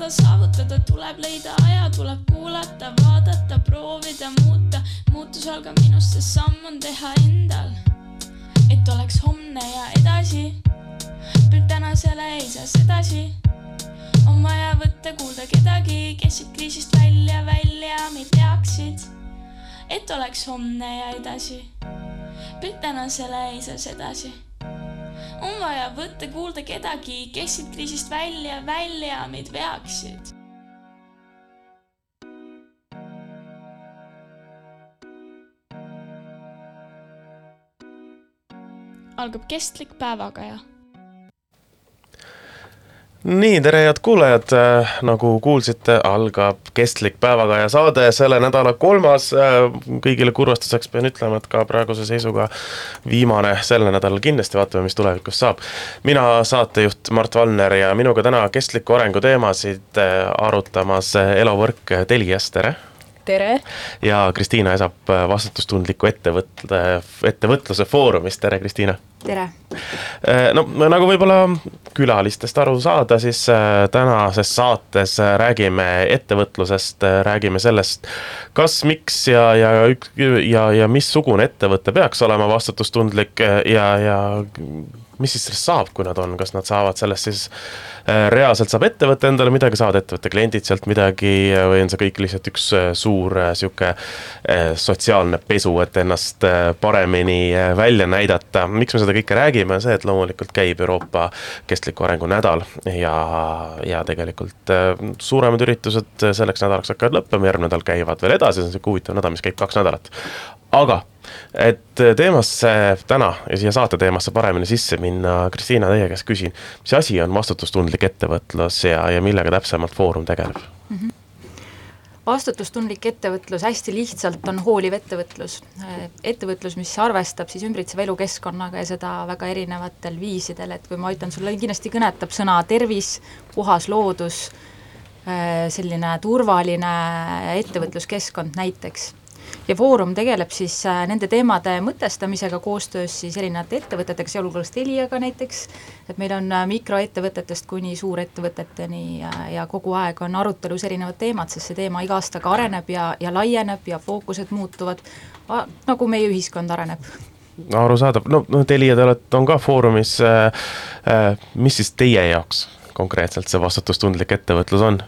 seda saavutada, tuleb leida aja, tuleb kuulata, vaadata, proovida, muuta. muutus algab minust, sest samm on teha endal. et oleks homne ja edasi. küll tänasele ei saa sedasi. on vaja võtta kuulda kedagi, kes siit kriisist välja, välja meid peaksid. et oleks homne ja edasi. küll tänasele ei saa sedasi on vaja võtta kuulda kedagi, kes siit kriisist välja, välja meid veaksid. algab kestlik päevakaja nii, tere, head kuulajad, äh, nagu kuulsite, algab Kestlik päevakaja saade, selle nädala kolmas, äh, kõigile kurvastuseks pean ütlema, et ka praeguse seisuga viimane sellel nädalal, kindlasti vaatame, mis tulevikus saab. mina, saatejuht Mart Valner ja minuga täna kestliku arengu teemasid äh, arutamas Elo Võrk Teliast, tere! Tere! ja Kristiina Esap Vastutustundliku ettevõtte, ettevõtluse Foorumist, tere Kristiina! tere! Äh, no nagu võib-olla külalistest aru saada, siis äh, tänases saates äh, räägime ettevõtlusest, räägime sellest, kas, miks ja, ja, ja, ja missugune ettevõte peaks olema vastutustundlik ja, ja mis siis sellest saab, kui nad on, kas nad saavad sellest siis äh, reaalselt saab ettevõte endale midagi, saavad ettevõtte kliendid sealt midagi või on see kõik lihtsalt üks äh, suur äh, sihuke sotsiaalne pesu, et ennast paremini välja näidata. miks me seda kõike räägime, on see, et loomulikult käib Euroopa kestliku arengu nädal ja, ja tegelikult suuremad üritused selleks nädalaks hakkavad lõppema, järgmine nädal käivad veel edasi, see on sihuke huvitav nädal, mis käib kaks nädalat. aga et teemasse täna ja siia saate teemasse paremini sisse minna, Kristiina, teie käest küsin, mis asi on vastutustundlik ettevõtlus ja, ja millega täpsemalt Foorum tegeleb mm? -hmm vastutustundlik ettevõtlus hästi lihtsalt on hooliv ettevõtlus. ettevõtlus, mis arvestab siis ümbritseva elukeskkonnaga ja seda väga erinevatel viisidel, et kui ma ütlen sulle, kindlasti kõnetab sõna tervis, puhas loodus, selline turvaline ettevõtluskeskkond näiteks ja Foorum tegeleb siis äh, nende teemade mõtestamisega koostöös siis erinevate ettevõtetega, sealhulgas Teliaga näiteks, et meil on äh, mikroettevõtetest kuni suurettevõteteni ja, ja kogu aeg on arutelus erinevad teemad, sest see teema iga aastaga areneb ja, ja laieneb ja fookused muutuvad, nagu meie ühiskond areneb. No arusaadav, no, no Telia, te olete, on ka Foorumis äh,, äh, mis siis teie jaoks konkreetselt see vastutustundlik ettevõtlus on?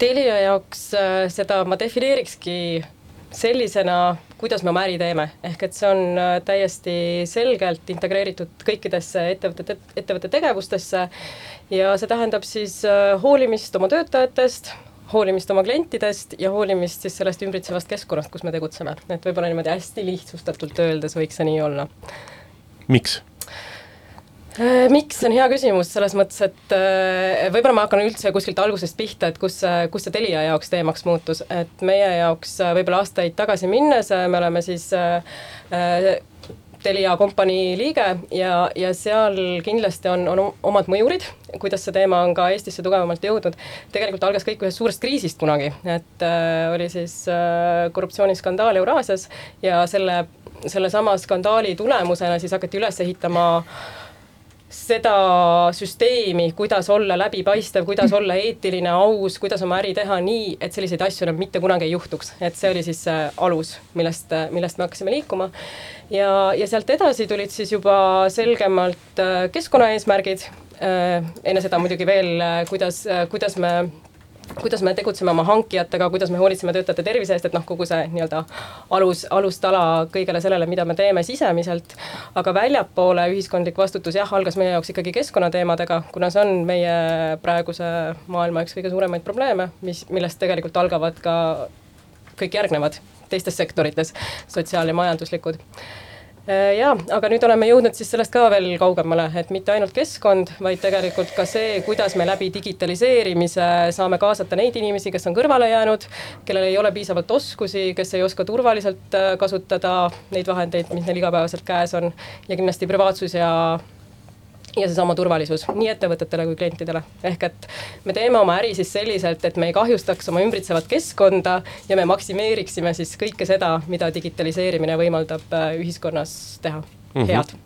Telia jaoks äh, seda ma defineerikski sellisena, kuidas me oma äri teeme, ehk et see on äh, täiesti selgelt integreeritud kõikidesse ettevõtete, ettevõtte tegevustesse ja see tähendab siis äh, hoolimist oma töötajatest, hoolimist oma klientidest ja hoolimist siis sellest ümbritsevast keskkonnast, kus me tegutseme, et võib-olla niimoodi hästi lihtsustatult öeldes võiks see nii olla. miks? Äh, miks, see on hea küsimus, selles mõttes, et äh, võib-olla ma hakkan üldse kuskilt algusest pihta, et kus, kus see Telia jaoks teemaks muutus, et meie jaoks äh, võib-olla aastaid tagasi minnes me oleme siis Telia kompanii liige ja, ja seal kindlasti on, on omad mõjurid, kuidas see teema on ka Eestisse tugevamalt jõudnud. tegelikult algas kõik ühest suurest kriisist kunagi, et äh, oli siis äh, korruptsiooniskandaal Euraasias ja selle, sellesama skandaali tulemusena siis hakati üles ehitama äh, seda süsteemi, kuidas olla läbipaistev, kuidas olla eetiline, aus, kuidas oma äri teha nii, et selliseid asju enam mitte kunagi ei juhtuks, et see oli siis see alus, millest, millest me hakkasime liikuma. ja, ja sealt edasi tulid siis juba selgemalt äh, keskkonnaeesmärgid, äh, enne seda muidugi veel, äh, kuidas, kuidas me kuidas me tegutseme oma hankijatega, kuidas me hoolitseme töötajate tervise eest, et noh, kogu see nii-öelda alus, alustala kõigele sellele, mida me teeme sisemiselt. aga väljapoole ühiskondlik vastutus jah, algas meie jaoks ikkagi keskkonnateemadega, kuna see on meie praeguse maailma üks kõige suuremaid probleeme, mis, millest tegelikult algavad ka kõik järgnevad teistes sektorites, sotsiaal- ja majanduslikud Äh, jaa, aga nüüd oleme jõudnud siis sellest ka veel kaugemale, et mitte ainult keskkond, vaid tegelikult ka see, kuidas me läbi digitaliseerimise saame kaasata neid inimesi, kes on kõrvale jäänud, kellel ei ole piisavalt oskusi, kes ei oska turvaliselt äh, kasutada neid vahendeid, mis neil igapäevaselt käes on. Ja kindlasti privaatsus ja ja seesama turvalisus nii ettevõtetele kui klientidele. ehk et me teeme oma äri siis selliselt, et me ei kahjustaks oma ümbritsevat keskkonda ja me maksimeeriksime siis kõike seda, mida digitaliseerimine võimaldab äh, ühiskonnas teha mm, -hmm. head.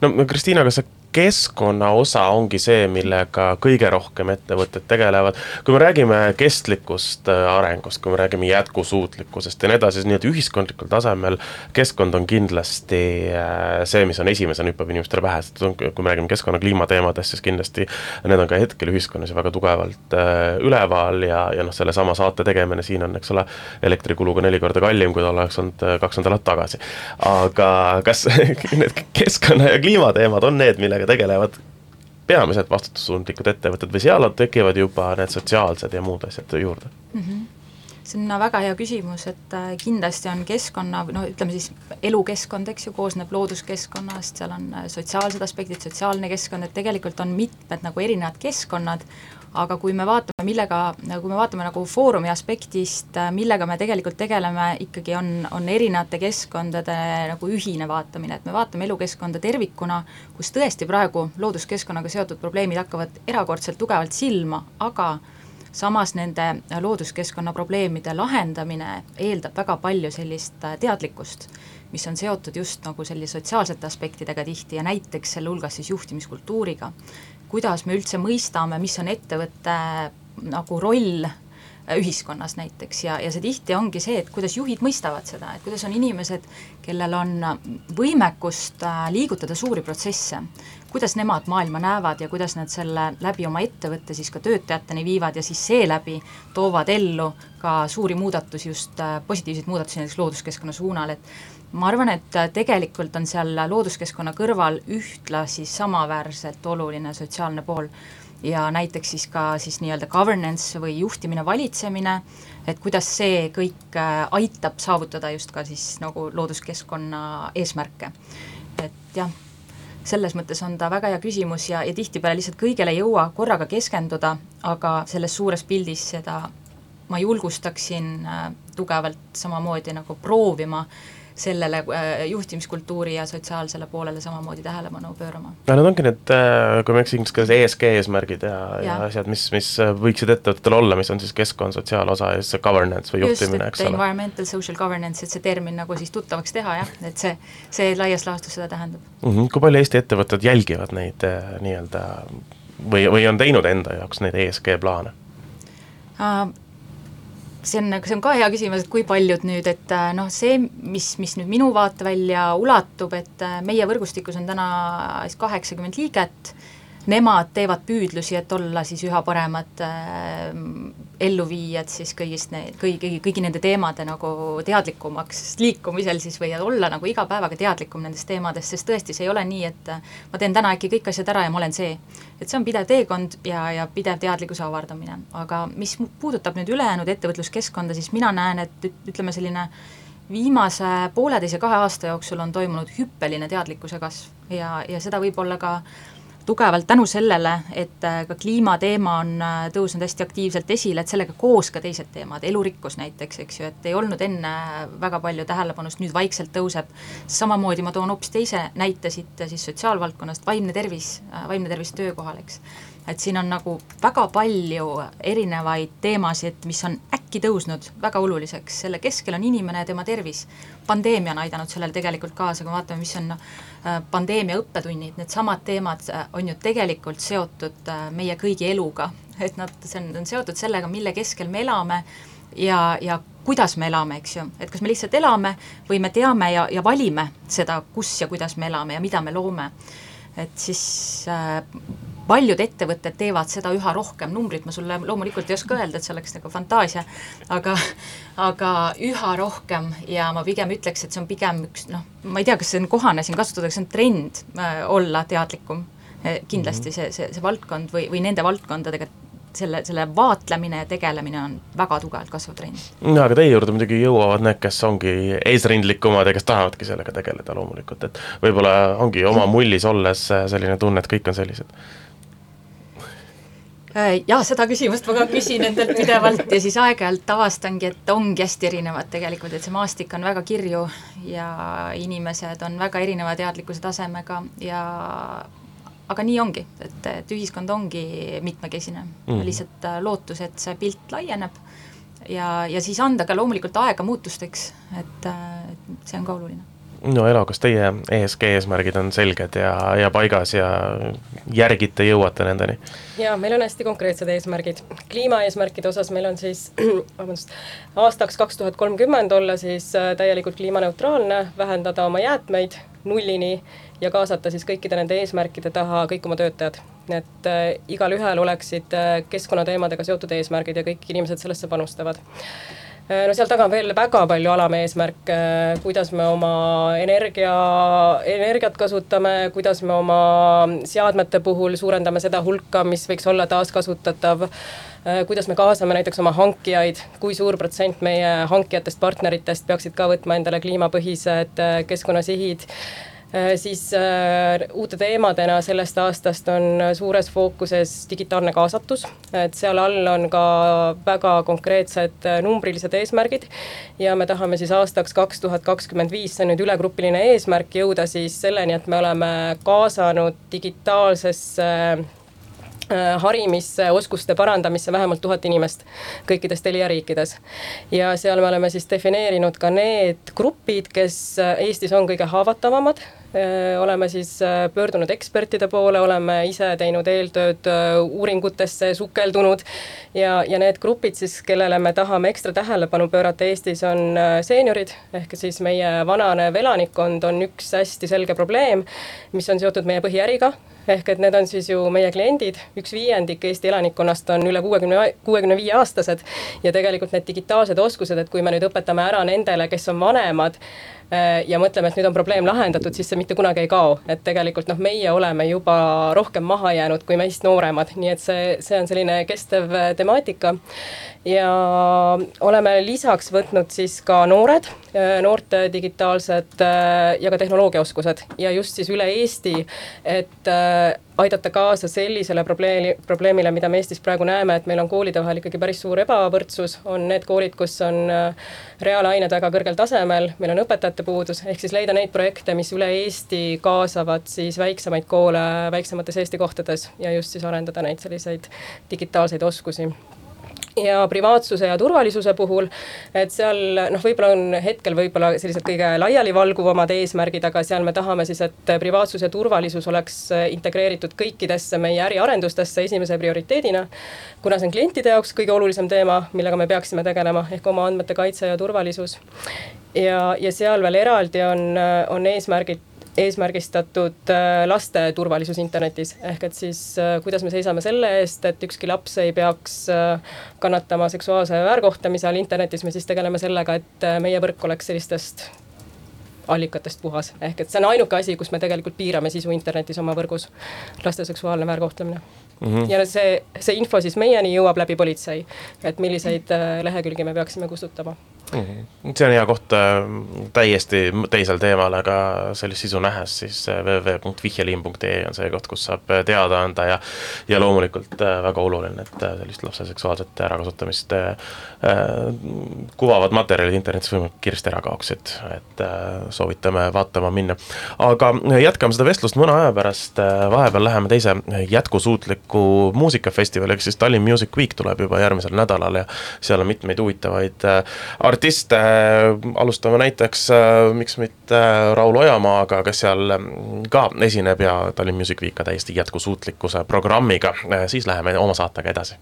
no Kristiina, kas sa keskkonna osa ongi see, millega kõige rohkem ettevõtted tegelevad. kui me räägime kestlikust äh, arengust, kui me räägime jätkusuutlikkusest ja nii edasi, siis nii-öelda ühiskondlikul tasemel keskkond on kindlasti äh, see, mis on esimesena hüppab inimestele pähe, sest kui me räägime keskkonna kliimateemadest, siis kindlasti need on ka hetkel ühiskonnas ju väga tugevalt äh, üleval ja, ja noh, sellesama saate tegemine siin on, eks ole, elektrikuluga neli korda kallim, kui ta oleks olnud kaks nädalat tagasi. aga kas need keskkonna ja kliimateemad on need, millega millega tegelevad peamiselt vastutustundlikud ettevõtted või seal tekivad juba need sotsiaalsed ja muud asjad juurde mm? -hmm see on väga hea küsimus, et äh, kindlasti on keskkonna, no ütleme siis elukeskkond, eks ju, koosneb looduskeskkonnast, seal on äh, sotsiaalsed aspektid, sotsiaalne keskkond, et tegelikult on mitmed nagu erinevad keskkonnad, aga kui me vaatame, millega, kui me vaatame nagu Foorumi aspektist, millega me tegelikult tegeleme, ikkagi on, on erinevate keskkondade nagu ühine vaatamine, et me vaatame elukeskkonda tervikuna, kus tõesti praegu looduskeskkonnaga seotud probleemid hakkavad erakordselt tugevalt silma, aga samas nende looduskeskkonna probleemide lahendamine eeldab väga palju sellist teadlikkust, mis on seotud just nagu sellise sotsiaalsete aspektidega tihti ja näiteks selle hulgas siis juhtimiskultuuriga kuidas me üldse mõistame, mis on ettevõtte nagu roll ühiskonnas näiteks. Ja, ja see tihti ongi see, et kuidas juhid mõistavad seda, et kuidas on inimesed, kellel on võimekust äh, liigutada suuri protsesse, kuidas nemad maailma näevad ja kuidas nad selle läbi oma ettevõtte siis ka töötajateni viivad ja siis seeläbi toovad ellu ka suuri muudatusi, just äh, positiivseid muudatusi näiteks looduskeskkonna suunal, et ma arvan, et äh, tegelikult on seal looduskeskkonna kõrval ühtlasi samaväärselt oluline sotsiaalne pool ja näiteks siis ka siis nii-öelda governance või juhtimine, valitsemine, et kuidas see kõik äh, aitab saavutada just ka siis nagu looduskeskkonna eesmärke. et jah, selles mõttes on ta väga hea küsimus ja, ja tihtipeale lihtsalt kõigele ei jõua korraga keskenduda, aga selles suures pildis seda ma julgustaksin äh, tugevalt samamoodi nagu proovima sellele äh, juhtimiskultuuri ja sotsiaalsele poolele samamoodi tähelepanu pöörama. no need ongi need, äh, kui ma ei eksi, inglise keeles ESG eesmärgid ja, ja., ja asjad, mis, mis äh, võiksid ettevõtetel olla, mis on siis keskkond, sotsiaalosa ja siis see governance või juhtimine, eks ole. environmental social governance, et see termin nagu siis tuttavaks teha jah, et see, see laias laastus seda tähendab mm. -hmm. kui palju Eesti ettevõtted jälgivad neid nii-öelda või, või on teinud enda jaoks neid ESG plaane uh,? See on, see on ka hea küsimus, et kui paljud nüüd, et äh, noh, see, mis, mis nüüd minu vaatevälja ulatub, et äh, meie võrgustikus on täna siis kaheksakümmend liiget, nemad teevad püüdlusi, et olla siis üha paremad äh, elluviijad siis kõigist need, kõigi, kõigi nende teemade nagu teadlikumaks liikumisel siis või olla nagu iga päevaga teadlikum nendest teemadest, sest tõesti, see ei ole nii, et äh, ma teen täna äkki kõik asjad ära ja ma olen see. et see on pidev teekond ja, ja pidev teadlikkuse avardamine, aga mis puudutab nüüd ülejäänud ettevõtluskeskkonda, siis mina näen, et ütleme, selline viimase pooleteise, kahe aasta jooksul on toimunud hüppeline teadlikkuse kasv ja, ja seda võib olla ka tugevalt tänu sellele, et äh, ka kliimateema on äh, tõusnud hästi aktiivselt esile, et sellega koos ka teised teemad, elurikkus näiteks, eks ju, et ei olnud enne väga palju tähelepanust, nüüd vaikselt tõuseb. samamoodi ma toon hoopis teise näite siit siis sotsiaalvaldkonnast, vaimne tervis, äh, vaimne tervis töökohal, eks et siin on nagu väga palju erinevaid teemasid, mis on äkki tõusnud väga oluliseks, selle keskel on inimene ja tema tervis. pandeemia on aidanud sellele tegelikult kaasa, kui me vaatame, mis on äh, pandeemia õppetunnid, needsamad teemad äh, on ju tegelikult seotud äh, meie kõigi eluga, et nad, see on, on seotud sellega, mille keskel me elame ja, ja kuidas me elame, eks ju, et kas me lihtsalt elame või me teame ja, ja valime seda, kus ja kuidas me elame ja mida me loome. et siis äh, paljud ettevõtted teevad seda üha rohkem, numbrit ma sulle loomulikult ei oska öelda, et see oleks nagu fantaasia, aga aga üha rohkem ja ma pigem ütleks, et see on pigem üks noh, ma ei tea, kas see on kohane siin kasutada, kas see on trend äh, olla teadlikum äh,, kindlasti -hmm. see, see, see valdkond või, või nende valdkondadega selle, selle vaatlemine ja tegelemine on väga tugevalt kasvav trend. no aga teie juurde muidugi jõuavad need, kes ongi eesrindlikumad ja kes tahavadki sellega tegeleda loomulikult, et võib-olla ongi oma mullis olles selline tunne, et kõik on sellised Äh, jaa, seda küsimust ma ka küsin endalt pidevalt ja siis aeg-ajalt avastangi, et ongi hästi erinevad tegelikult, et see maastik on väga kirju ja inimesed on väga erineva teadlikkuse tasemega ja aga nii ongi, et, et ühiskond ongi mitmekesine mm., lihtsalt äh, lootus, et see pilt laieneb ja, ja siis anda ka loomulikult aega muutusteks, et, äh, et see on ka oluline no Elo, kas teie ESG eesmärgid on selged ja, ja paigas ja järgite, jõuate nendeni? jaa, meil on hästi konkreetsed eesmärgid. kliimaeesmärkide osas meil on siis, vabandust, aastaks kaks tuhat kolmkümmend olla siis äh, täielikult kliimaneutraalne, vähendada oma jäätmeid nullini ja kaasata siis kõikide nende eesmärkide taha kõik oma töötajad. et äh, igalühel oleksid äh, keskkonnateemadega seotud eesmärgid ja kõik inimesed sellesse panustavad no seal taga on veel väga palju alameesmärke, kuidas me oma energia, energiat kasutame, kuidas me oma seadmete puhul suurendame seda hulka, mis võiks olla taaskasutatav äh, kuidas me kaasame näiteks oma hankijaid, kui suur protsent meie hankijatest, partneritest peaksid ka võtma endale kliimapõhised äh, keskkonnasihid. Äh, siis äh, uute teemadena sellest aastast on suures fookuses digitaalne kaasatus, et seal all on ka väga konkreetsed äh, numbrilised eesmärgid. ja me tahame siis aastaks kaks tuhat kakskümmend viis, see on nüüd ülegrupiline eesmärk, jõuda siis selleni, et me oleme kaasanud digitaalsesse harimisse, oskuste parandamisse vähemalt tuhat inimest kõikides Telia riikides. ja seal me oleme siis defineerinud ka need grupid, kes Eestis on kõige haavatavamad oleme siis pöördunud ekspertide poole, oleme ise teinud eeltööd uuringutesse, sukeldunud ja, ja need grupid siis, kellele me tahame ekstra tähelepanu pöörata Eestis, on seeniorid, ehk siis meie vananev elanikkond on üks hästi selge probleem, mis on seotud meie põhiäriga, ehk et need on siis ju meie kliendid, üks viiendik Eesti elanikkonnast on üle kuuekümne, kuuekümne viie aastased ja tegelikult need digitaalsed oskused, et kui me nüüd õpetame ära nendele, kes on vanemad, ja mõtleme, et nüüd on probleem lahendatud, siis see mitte kunagi ei kao. et tegelikult noh, meie oleme juba rohkem maha jäänud kui meist nooremad, nii et see, see on selline kestev äh, temaatika. Ja oleme lisaks võtnud siis ka noored, äh, noorte digitaalsed ja ka tehnoloogiaoskused. Ja just siis üle Eesti, et aidata kaasa sellisele probleemi, probleemile, mida me Eestis praegu näeme, et meil on koolide vahel ikkagi päris suur ebavõrdsus, on need koolid, kus on äh, reaalained väga kõrgel tasemel, meil on õpetajate puudus, ehk siis leida neid projekte, mis üle Eesti kaasavad siis väiksemaid koole väiksemates Eesti kohtades ja just siis arendada neid selliseid digitaalseid oskusi ja privaatsuse ja turvalisuse puhul, et seal noh, võib-olla on hetkel võib-olla sellised kõige laialivalguvamad eesmärgid, aga seal me tahame siis, et privaatsus ja turvalisus oleks integreeritud kõikidesse meie äriarendustesse esimese prioriteedina. kuna see on klientide jaoks kõige olulisem teema, millega me peaksime tegelema, ehk oma andmete kaitse ja turvalisus. ja, ja seal veel eraldi on, on eesmärgid eesmärgistatud äh, laste turvalisus internetis, ehk et siis äh, kuidas me seisame selle eest, et ükski laps ei peaks äh, kannatama seksuaalse väärkohtlemise all internetis, me siis tegeleme sellega, et meie võrk oleks sellistest allikatest puhas, ehk et see on ainuke asi, kus me tegelikult piirame sisu internetis oma võrgus, laste seksuaalne väärkohtlemine mm. -hmm. ja see, see info siis meieni jõuab läbi politsei, et milliseid lehekülgi me peaksime kustutama. See on hea koht äh, täiesti teisel teemal, aga sellist sisu nähes, siis äh, www.vihjeliin.ee on see koht, kus saab äh, teada anda ja ja loomulikult väga oluline, et sellist lapse seksuaalset ärakasutamist kuvavad materjalid internetis võimalikult kiiresti ära kaoksid, et soovitame vaatama minna. aga jätkame seda vestlust mõne aja pärast, vahepeal läheme teise jätkusuutliku muusikafestivali, ehk siis Tallinn Music Week tuleb juba järgmisel nädalal ja seal on mitmeid huvitavaid art-, artiste, alustame näiteks, äh, miks mitte äh, Raul Ojamaaga, kes seal mm, ka esineb ja Tallinn Music Week ka täiesti jätkusuutlikkuse programmiga, äh, siis läheme oma saatega edasi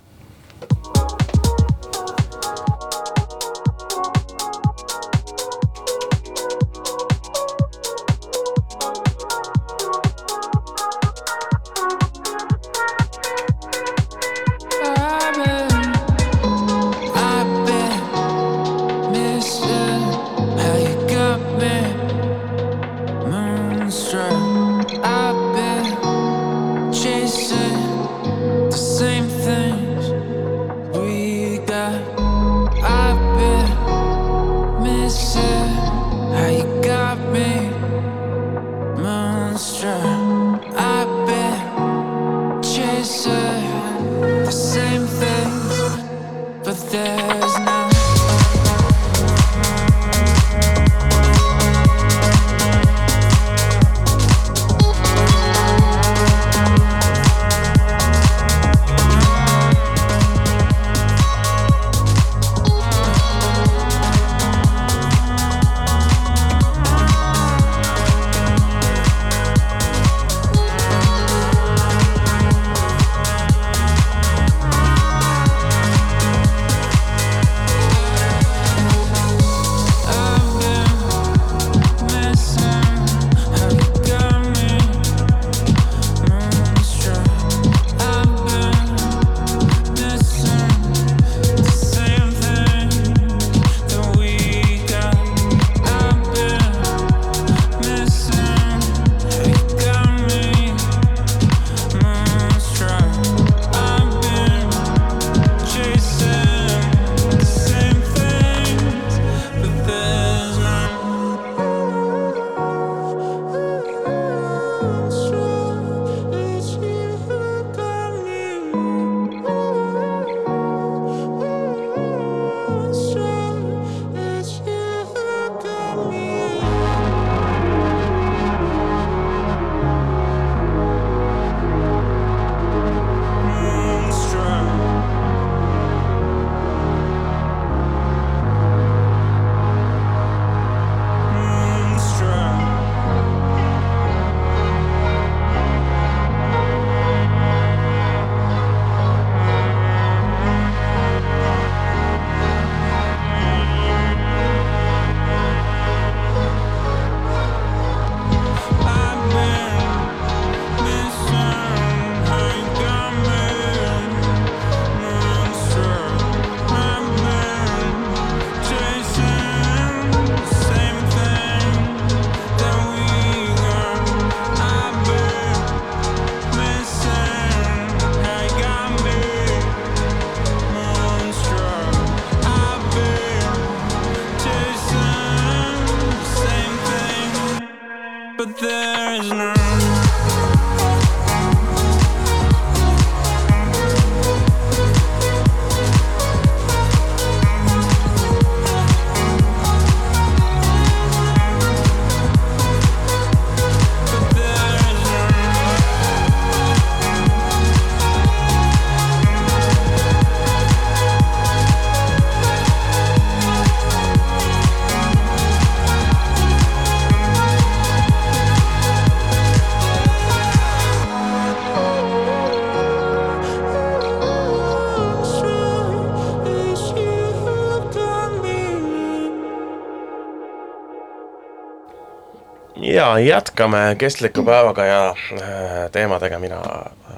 jätkame kestliku päevaga ja äh, teemadega, mina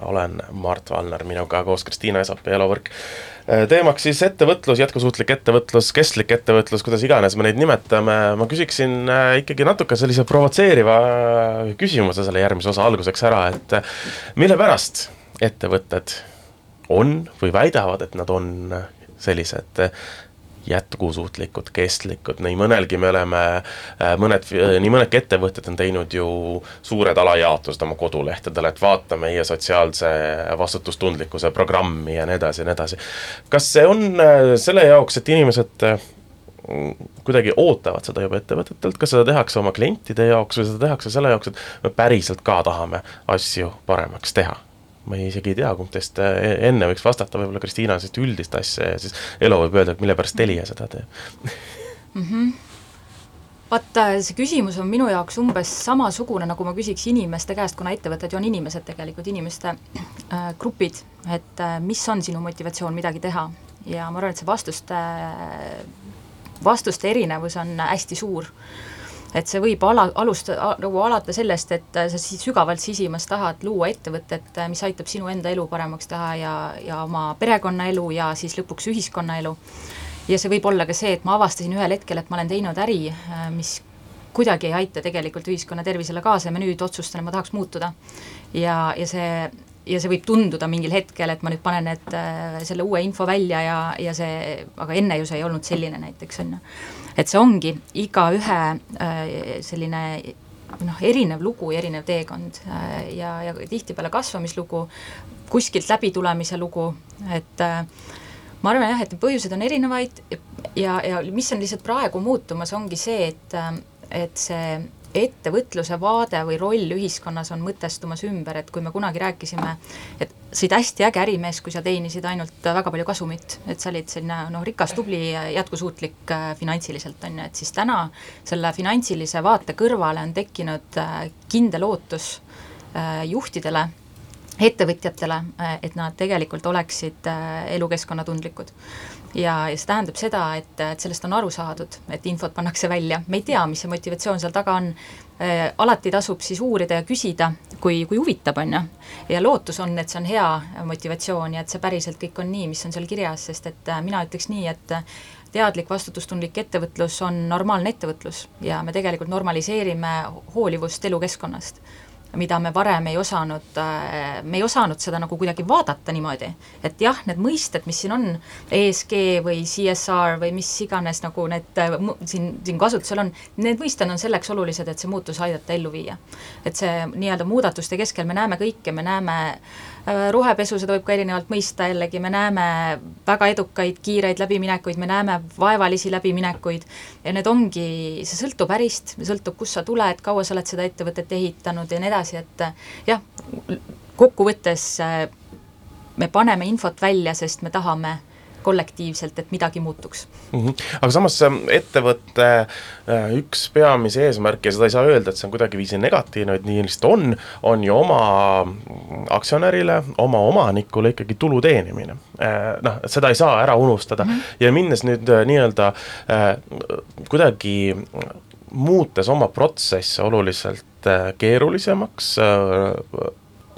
olen Mart Valner, minuga koos Kristiina Esap ja Elo Võrk. Äh, teemaks siis ettevõtlus, jätkusuutlik ettevõtlus, kestlik ettevõtlus, kuidas iganes me neid nimetame, ma küsiksin äh, ikkagi natuke sellise provotseeriva küsimuse selle järgmise osa alguseks ära, et mille pärast ettevõtted on või väidavad, et nad on sellised äh, jätkusuutlikud, kestlikud, nii mõnelgi me oleme, mõned, nii mõnedki ettevõtted on teinud ju suured alajaotused oma kodulehtedele, et vaata meie sotsiaalse vastutustundlikkuse programmi ja nii edasi ja nii edasi. kas see on äh, selle jaoks, et inimesed äh, kuidagi ootavad seda juba ettevõtetelt, kas seda tehakse oma klientide jaoks või seda tehakse selle jaoks, et me päriselt ka tahame asju paremaks teha? Ma ei isegi ei tea, kumb teist äh, enne võiks vastata, võib-olla Kristiina sellist üldist asja ja siis Elo võib öelda, et mille pärast Telia seda teeb. vaata, see küsimus on minu jaoks umbes samasugune, nagu ma küsiks inimeste käest, kuna ettevõtted ju on inimesed tegelikult, inimeste äh, grupid, et äh, mis on sinu motivatsioon midagi teha? Ja ma arvan, et see vastuste äh,, vastuste erinevus on hästi suur et see võib ala, alusta, nagu alata sellest, et äh, sa siis sügavalt sisimas tahad luua ettevõtet, äh, mis aitab sinu enda elu paremaks teha ja, ja oma perekonnaelu ja siis lõpuks ühiskonnaelu. ja see võib olla ka see, et ma avastasin ühel hetkel, et ma olen teinud äri, äh, mis kuidagi ei aita tegelikult ühiskonna tervisele kaasa ja ma nüüd otsustan, et ma tahaks muutuda. ja, ja see ja see võib tunduda mingil hetkel, et ma nüüd panen need, selle uue info välja ja, ja see, aga enne ju see ei olnud selline näiteks, on ju et see ongi igaühe äh, selline noh, erinev lugu ja erinev teekond äh, ja, ja tihtipeale kasvamislugu, kuskilt läbitulemise lugu, et äh, ma arvan jah, et põhjused on erinevaid ja, ja mis on lihtsalt praegu muutumas, ongi see, et, et see ettevõtluse vaade või roll ühiskonnas on mõtestumas ümber, et kui me kunagi rääkisime, et sa olid hästi äge ärimees, kui sa teenisid ainult väga palju kasumit, et sa olid selline noh, rikas, tubli, jätkusuutlik äh, finantsiliselt, on ju, et siis täna selle finantsilise vaate kõrvale on tekkinud äh, kindel ootus äh, juhtidele, ettevõtjatele, et nad tegelikult oleksid elukeskkonnatundlikud. Ja, ja see tähendab seda, et, et sellest on aru saadud, et infot pannakse välja, me ei tea, mis see motivatsioon seal taga on. Äh,, alati tasub siis uurida ja küsida, kui, kui huvitab, on ju. ja lootus on, et see on hea motivatsioon ja et see päriselt kõik on nii, mis on seal kirjas, sest et äh, mina ütleks nii, et teadlik vastutustundlik ettevõtlus on normaalne ettevõtlus ja me tegelikult normaliseerime hoolivust elukeskkonnast mida me varem ei osanud, me ei osanud seda nagu kuidagi vaadata niimoodi, et jah, need mõisted, mis siin on, ESG või CSR või mis iganes nagu need siin, siin kasutusel on, need mõisted on selleks olulised, et see muutus aidata ellu viia. et see nii-öelda muudatuste keskel me näeme kõike, me näeme rohepesu, seda võib ka erinevalt mõista jällegi, me näeme väga edukaid kiireid läbiminekuid, me näeme vaevalisi läbiminekuid ja need ongi, see sõltub ärist, sõltub, kust sa tuled, kaua sa oled seda ettevõtet ehitanud ja nii edasi, et jah, kokkuvõttes me paneme infot välja, sest me tahame kollektiivselt, et midagi muutuks mm. -hmm. aga samas ettevõtte äh, üks peamisi eesmärke ja seda ei saa öelda, et see on kuidagiviisi negatiivne, vaid nii lihtsalt on, on ju oma aktsionärile, oma omanikule ikkagi tulu teenimine. Äh, noh, seda ei saa ära unustada mm -hmm. ja minnes nüüd äh, nii-öelda kuidagi muutes oma protsesse oluliselt keerulisemaks,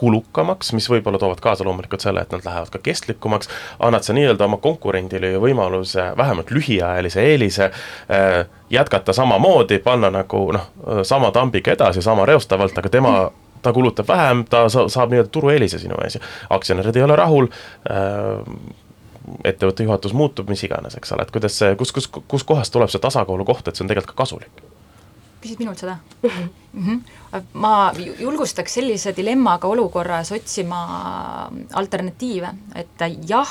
kulukamaks, mis võib-olla toovad kaasa loomulikult selle, et nad lähevad ka kestlikumaks, annad sa nii-öelda oma konkurendile ju võimaluse vähemalt lühiajalise eelise äh, jätkata samamoodi, panna nagu noh, sama tambiga edasi, sama reostavalt, aga tema ta kulutab vähem, ta sa, saab nii-öelda turueelise sinu ees ja aktsionärid ei ole rahul äh,, ettevõtte juhatus muutub, mis iganes, eks ole, et kuidas see, kus, kus, kus kohast tuleb see tasakaalu koht, et see on tegelikult ka kasulik küsid minult seda mm? -hmm. ma ju- julgustaks sellise dilemmaga olukorras otsima alternatiive, et jah,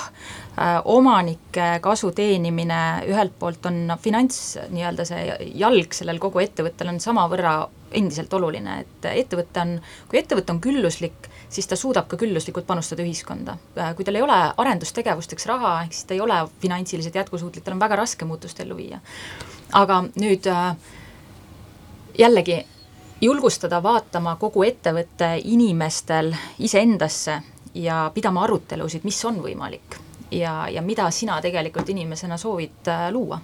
omanike kasu teenimine ühelt poolt on finants, nii-öelda see jalg sellel kogu ettevõttel on samavõrra endiselt oluline, et ettevõte on, kui ettevõte on külluslik, siis ta suudab ka külluslikult panustada ühiskonda. kui tal ei ole arendustegevusteks raha, ehk siis ta ei ole finantsiliselt jätkusuutlik, tal on väga raske muutust ellu viia. aga nüüd äh, jällegi julgustada vaatama kogu ettevõtte inimestel iseendasse ja pidama arutelusid, mis on võimalik ja, ja mida sina tegelikult inimesena soovid äh, luua.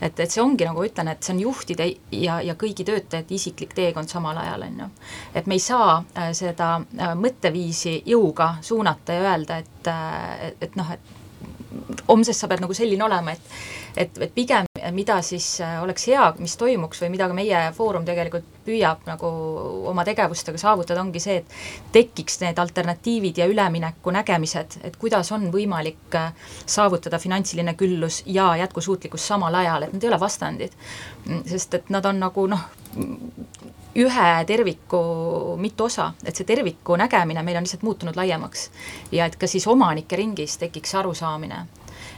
et, et see ongi, nagu ütlen, et see on juhtide ja, ja kõigi töötajate isiklik teekond samal ajal, on ju. et me ei saa äh, seda äh, mõtteviisi jõuga suunata ja öelda, et, et, et noh, et homsest sa pead nagu selline olema, et et, et pigem mida siis äh, oleks hea, mis toimuks või mida ka meie Foorum tegelikult püüab nagu oma tegevustega saavutada, ongi see, et tekiks need alternatiivid ja ülemineku nägemised, et kuidas on võimalik äh, saavutada finantsiline küllus ja jätkusuutlikkus samal ajal, et need ei ole vastandid. sest et nad on nagu noh, ühe terviku mitu osa, et see terviku nägemine meil on lihtsalt muutunud laiemaks. ja et ka siis omanike ringis tekiks arusaamine,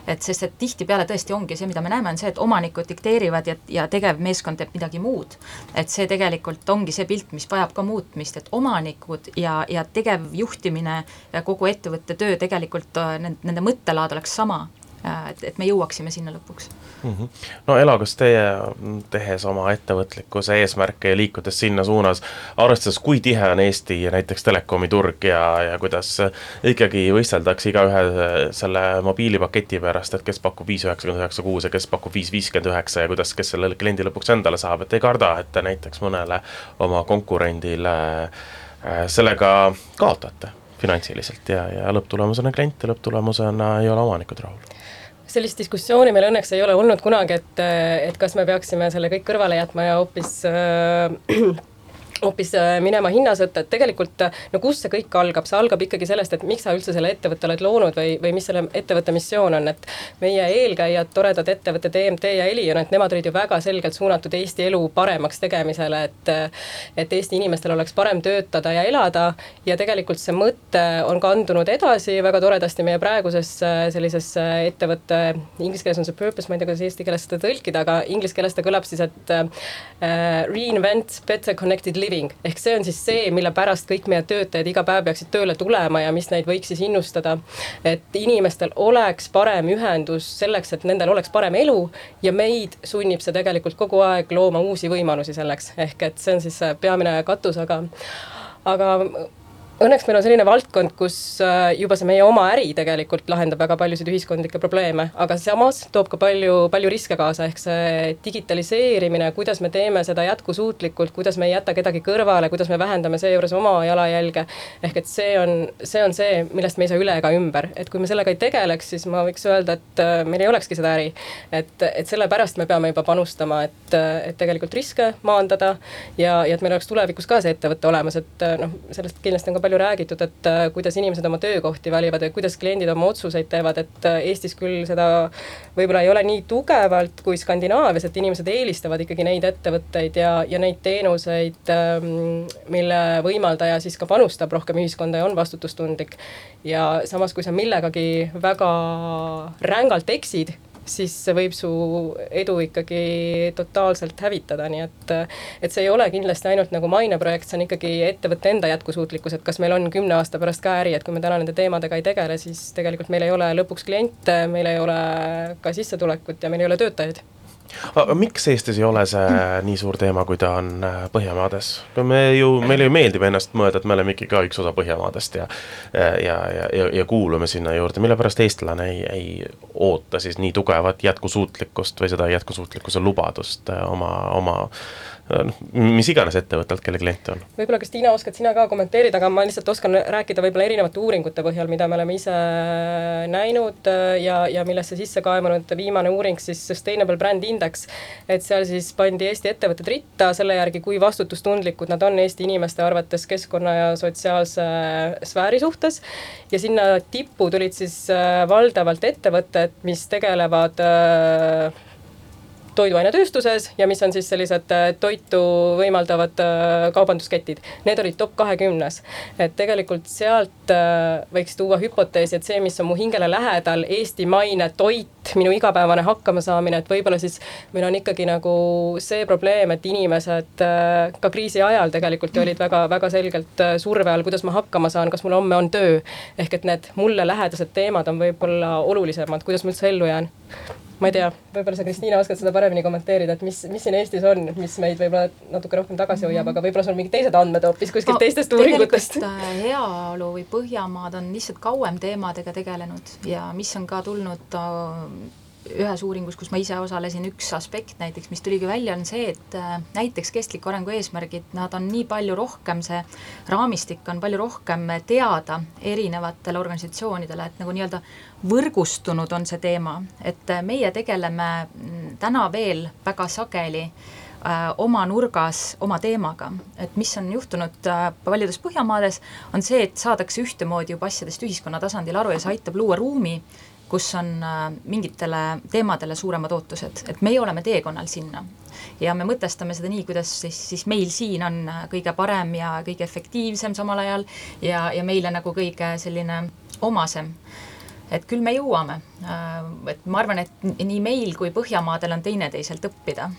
et sest, et tihtipeale tõesti ongi see, mida me näeme, on see, et omanikud dikteerivad ja, ja tegevmeeskond teeb midagi muud. et see tegelikult ongi see pilt, mis vajab ka muutmist, et omanikud ja, ja tegevjuhtimine ja kogu ettevõtte töö tegelikult äh, nende, mõttelaad oleks sama et, et me jõuaksime sinna lõpuks mm. -hmm. no Elo, kas teie, tehes oma ettevõtlikkuse eesmärke ja liikudes sinna suunas, arvestades, kui tihe on Eesti näiteks telekomi turg ja, ja kuidas ikkagi võisteldakse igaühe selle mobiilipaketi pärast, et kes pakub viis üheksakümmend üheksa kuus ja kes pakub viis viiskümmend üheksa ja kuidas, kes selle kliendi lõpuks endale saab, et ei karda, et te näiteks mõnele oma konkurendile äh, sellega kaotate finantsiliselt ja, ja lõpptulemusena klient ja lõpptulemusena ei ole omanikud rahul. Sellist diskussiooni meil õnneks ei ole olnud kunagi, et, et kas me peaksime selle kõik kõrvale jätma ja hoopis äh, hoopis äh, minema hinnasõtta, et tegelikult no kust see kõik algab, see algab ikkagi sellest, et miks sa üldse selle ettevõtte oled loonud või, või mis selle ettevõtte missioon on, et meie eelkäijad, toredad ettevõtted EMT ja Elion, et nemad olid ju väga selgelt suunatud Eesti elu paremaks tegemisele, et et Eesti inimestel oleks parem töötada ja elada. Ja tegelikult see mõte on kandunud edasi väga toredasti meie praegusesse sellisesse ettevõtte, inglise keeles on see purpose, ma ei tea, kuidas eesti keeles seda tõlkida, aga inglise keeles ta kõlab siis, et uh, reinvent better connected living living, ehk see on siis see, mille pärast kõik meie töötajad iga päev peaksid tööle tulema ja mis neid võiks siis innustada. et inimestel oleks parem ühendus selleks, et nendel oleks parem elu ja meid sunnib see tegelikult kogu aeg looma uusi võimalusi selleks, ehk et see on siis see peamine katus, aga aga õnneks meil on selline valdkond, kus äh, juba see meie oma äri tegelikult lahendab väga paljusid ühiskondlikke probleeme, aga samas toob ka palju, palju riske kaasa, ehk see digitaliseerimine, kuidas me teeme seda jätkusuutlikult, kuidas me ei jäta kedagi kõrvale, kuidas me vähendame seejuures oma jalajälge. ehk et see on, see on see, millest me ei saa üle ega ümber, et kui me sellega ei tegeleks, siis ma võiks öelda, et äh, meil ei olekski seda äri. et, et sellepärast me peame juba panustama, et, et tegelikult riske maandada ja, ja et meil oleks tulevikus ka see ettevõte olemas, et noh, sellest kindlasti on ka palju palju räägitud, et äh, kuidas inimesed oma töökohti valivad ja kuidas kliendid oma otsuseid teevad, et äh, Eestis küll seda võib-olla ei ole nii tugevalt kui Skandinaavias, et inimesed eelistavad ikkagi neid ettevõtteid ja, ja neid teenuseid, ähm, mille võimaldaja siis ka panustab rohkem ühiskonda ja on vastutustundlik. ja samas, kui sa millegagi väga rängalt eksid, siis see võib su edu ikkagi totaalselt hävitada, nii et et see ei ole kindlasti ainult nagu maineprojekt, see on ikkagi ettevõtte enda jätkusuutlikkus, et kas meil on kümne aasta pärast ka äri, et kui me täna nende teemadega ei tegele, siis tegelikult meil ei ole lõpuks kliente, meil ei ole ka sissetulekut ja meil ei ole töötajaid miks Eestis ei ole see nii suur teema, kui ta on äh, Põhjamaades? me ju, meile ju meeldib ennast mõelda, et me oleme ikkagi ka üks osa Põhjamaadest ja ja, ja, ja, ja kuulume sinna juurde, mille pärast eestlane ei, ei oota siis nii tugevat jätkusuutlikkust või seda jätkusuutlikkuse lubadust äh, oma, oma noh, mis iganes ettevõttelt, kelle klient on. võib-olla, kas Tiina, oskad sina ka kommenteerida, aga ma lihtsalt oskan rääkida võib-olla erinevate uuringute põhjal, mida me oleme ise näinud äh, ja, ja millesse sisse kaemunud viimane uuring siis Sustainable Brand Index. et seal siis pandi Eesti ettevõtted ritta selle järgi, kui vastutustundlikud nad on Eesti inimeste arvates keskkonna ja sotsiaalse sfääri suhtes. ja sinna tippu tulid siis äh, valdavalt ettevõtted, mis tegelevad äh, toiduainetööstuses ja mis on siis sellised äh, toitu võimaldavad äh, kaubandusketid. Need olid top kahekümnes. et tegelikult sealt äh, võiks tuua hüpoteesi, et see, mis on mu hingele lähedal, eestimaine toit, minu igapäevane hakkamasaamine, et võib-olla siis meil on ikkagi nagu see probleem, et inimesed ka kriisi ajal tegelikult ju olid väga-väga selgelt surve all, kuidas ma hakkama saan, kas mul homme on töö. ehk et need mulle lähedased teemad on võib-olla olulisemad, kuidas ma üldse ellu jään ma ei tea, võib-olla sa, Kristiina, oskad seda paremini kommenteerida, et mis, mis siin Eestis on, mis meid võib-olla natuke rohkem tagasi hoiab, aga võib-olla sul mingid teised andmed hoopis kuskilt no, teistest uuringutest. äh, heaolu või Põhjamaad on lihtsalt kauem teemadega tegelenud ja mis on ka tulnud äh, ühes uuringus, kus ma ise osalesin, üks aspekt näiteks, mis tuligi välja, on see, et äh, näiteks kestliku arengu eesmärgid, nad on nii palju rohkem, see raamistik on palju rohkem teada erinevatele organisatsioonidele, et nagu nii-öelda võrgustunud on see teema, et äh, meie tegeleme mm, täna veel väga sageli äh, oma nurgas oma teemaga, et mis on juhtunud paljudes Põhjamaades, on see, et saadakse ühtemoodi juba asjadest ühiskonna tasandil aru ja see aitab luua ruumi, kus on äh, mingitele teemadele suuremad ootused, et meie oleme teekonnal sinna. ja me mõtestame seda nii, kuidas siis, siis meil siin on äh, kõige parem ja kõige efektiivsem samal ajal ja, ja meile nagu kõige selline omasem et küll me jõuame. Äh, et ma arvan, et nii meil kui Põhjamaadel on teineteiselt õppida.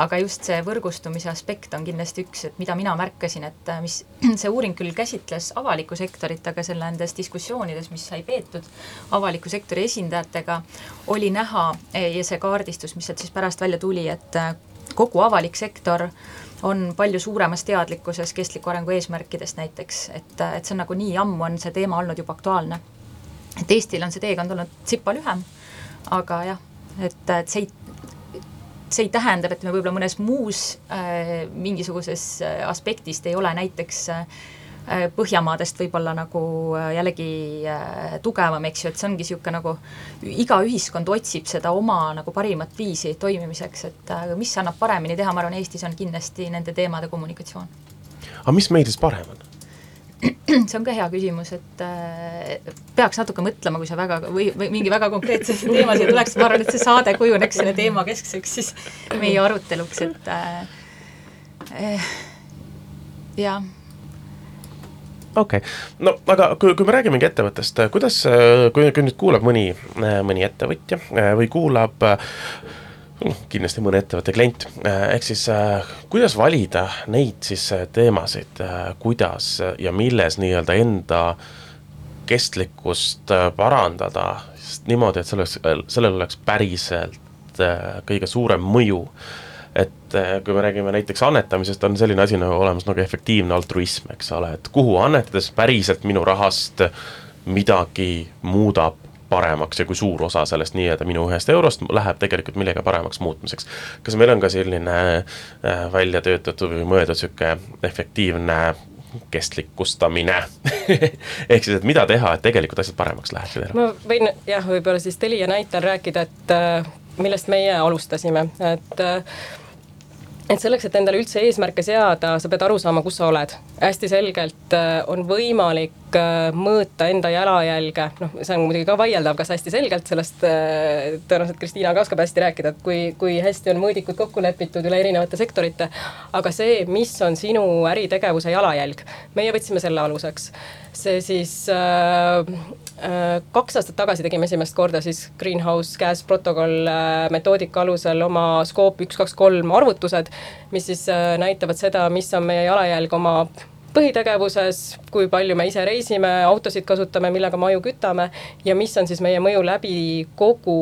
aga just see võrgustumise aspekt on kindlasti üks, et mida mina märkasin, et äh, mis see uuring küll käsitles avalikku sektorit, aga selle nendes diskussioonides, mis sai peetud avaliku sektori esindajatega, oli näha eh, ja see kaardistus, mis sealt siis pärast välja tuli, et äh, kogu avalik sektor on palju suuremas teadlikkuses kestliku arengu eesmärkidest näiteks, et, et see on nagu nii ammu on see teema olnud juba aktuaalne et Eestil on see teekond olnud tsipa lühem, aga jah, et, et see ei, see ei tähenda, et me võib-olla mõnes muus äh, mingisuguses äh, aspektist ei ole näiteks äh, Põhjamaadest võib-olla nagu äh, jällegi äh, tugevam, eks ju, et see ongi niisugune nagu iga ühiskond otsib seda oma nagu parimat viisi toimimiseks, et mis annab paremini teha, ma arvan, Eestis on kindlasti nende teemade kommunikatsioon. aga mis meil siis parem on? see on ka hea küsimus, et äh, peaks natuke mõtlema, kui sa väga või, või mingi väga konkreetse teema siia tuleks, ma arvan, et see saade kujuneks selle teema keskseks siis meie aruteluks, et äh, eh, jah okei okay., no aga kui, kui me räägimegi ettevõttest, kuidas, kui, kui nüüd kuulab mõni, mõni ettevõtja või kuulab äh, kindlasti mõne ettevõtte klient, äh, ehk siis äh, kuidas valida neid siis äh, teemasid, kuidas ja milles nii-öelda enda kestlikkust parandada, niimoodi, et selleks, sellel oleks päriselt kõige suurem mõju. et kui me räägime näiteks annetamisest, on selline asi nagu olemas nagu efektiivne altruism, eks ole, et kuhu annetades päriselt minu rahast midagi muudab paremaks ja kui suur osa sellest nii-öelda minu ühest eurost läheb tegelikult millegi paremaks muutmiseks. kas meil on ka selline äh, välja töötatud või mõeldud niisugune efektiivne kestlikkustamine ehk siis, et mida teha, et tegelikult asjad paremaks läheksid? ma võin jah, võib-olla siis Telia näitel rääkida, et äh, millest meie alustasime, et äh, et selleks, et endale üldse eesmärke seada, sa pead aru saama, kus sa oled. hästi selgelt äh, on võimalik äh, mõõta enda jalajälge, noh, see on muidugi ka vaieldav, kas hästi selgelt, sellest äh, tõenäoliselt Kristiina ka oskab hästi rääkida, et kui, kui hästi on mõõdikud kokku lepitud üle erinevate sektorite. aga see, mis on sinu äritegevuse jalajälg, meie võtsime selle aluseks. see siis äh, kaks aastat tagasi tegime esimest korda siis Greenhouse Gas Protocol äh, metoodika alusel oma Scope üks, kaks, kolm arvutused, mis siis äh, näitavad seda, mis on meie jalajälg oma põhitegevuses, kui palju me ise reisime, autosid kasutame, millega maju kütame ja mis on siis meie mõju läbi kogu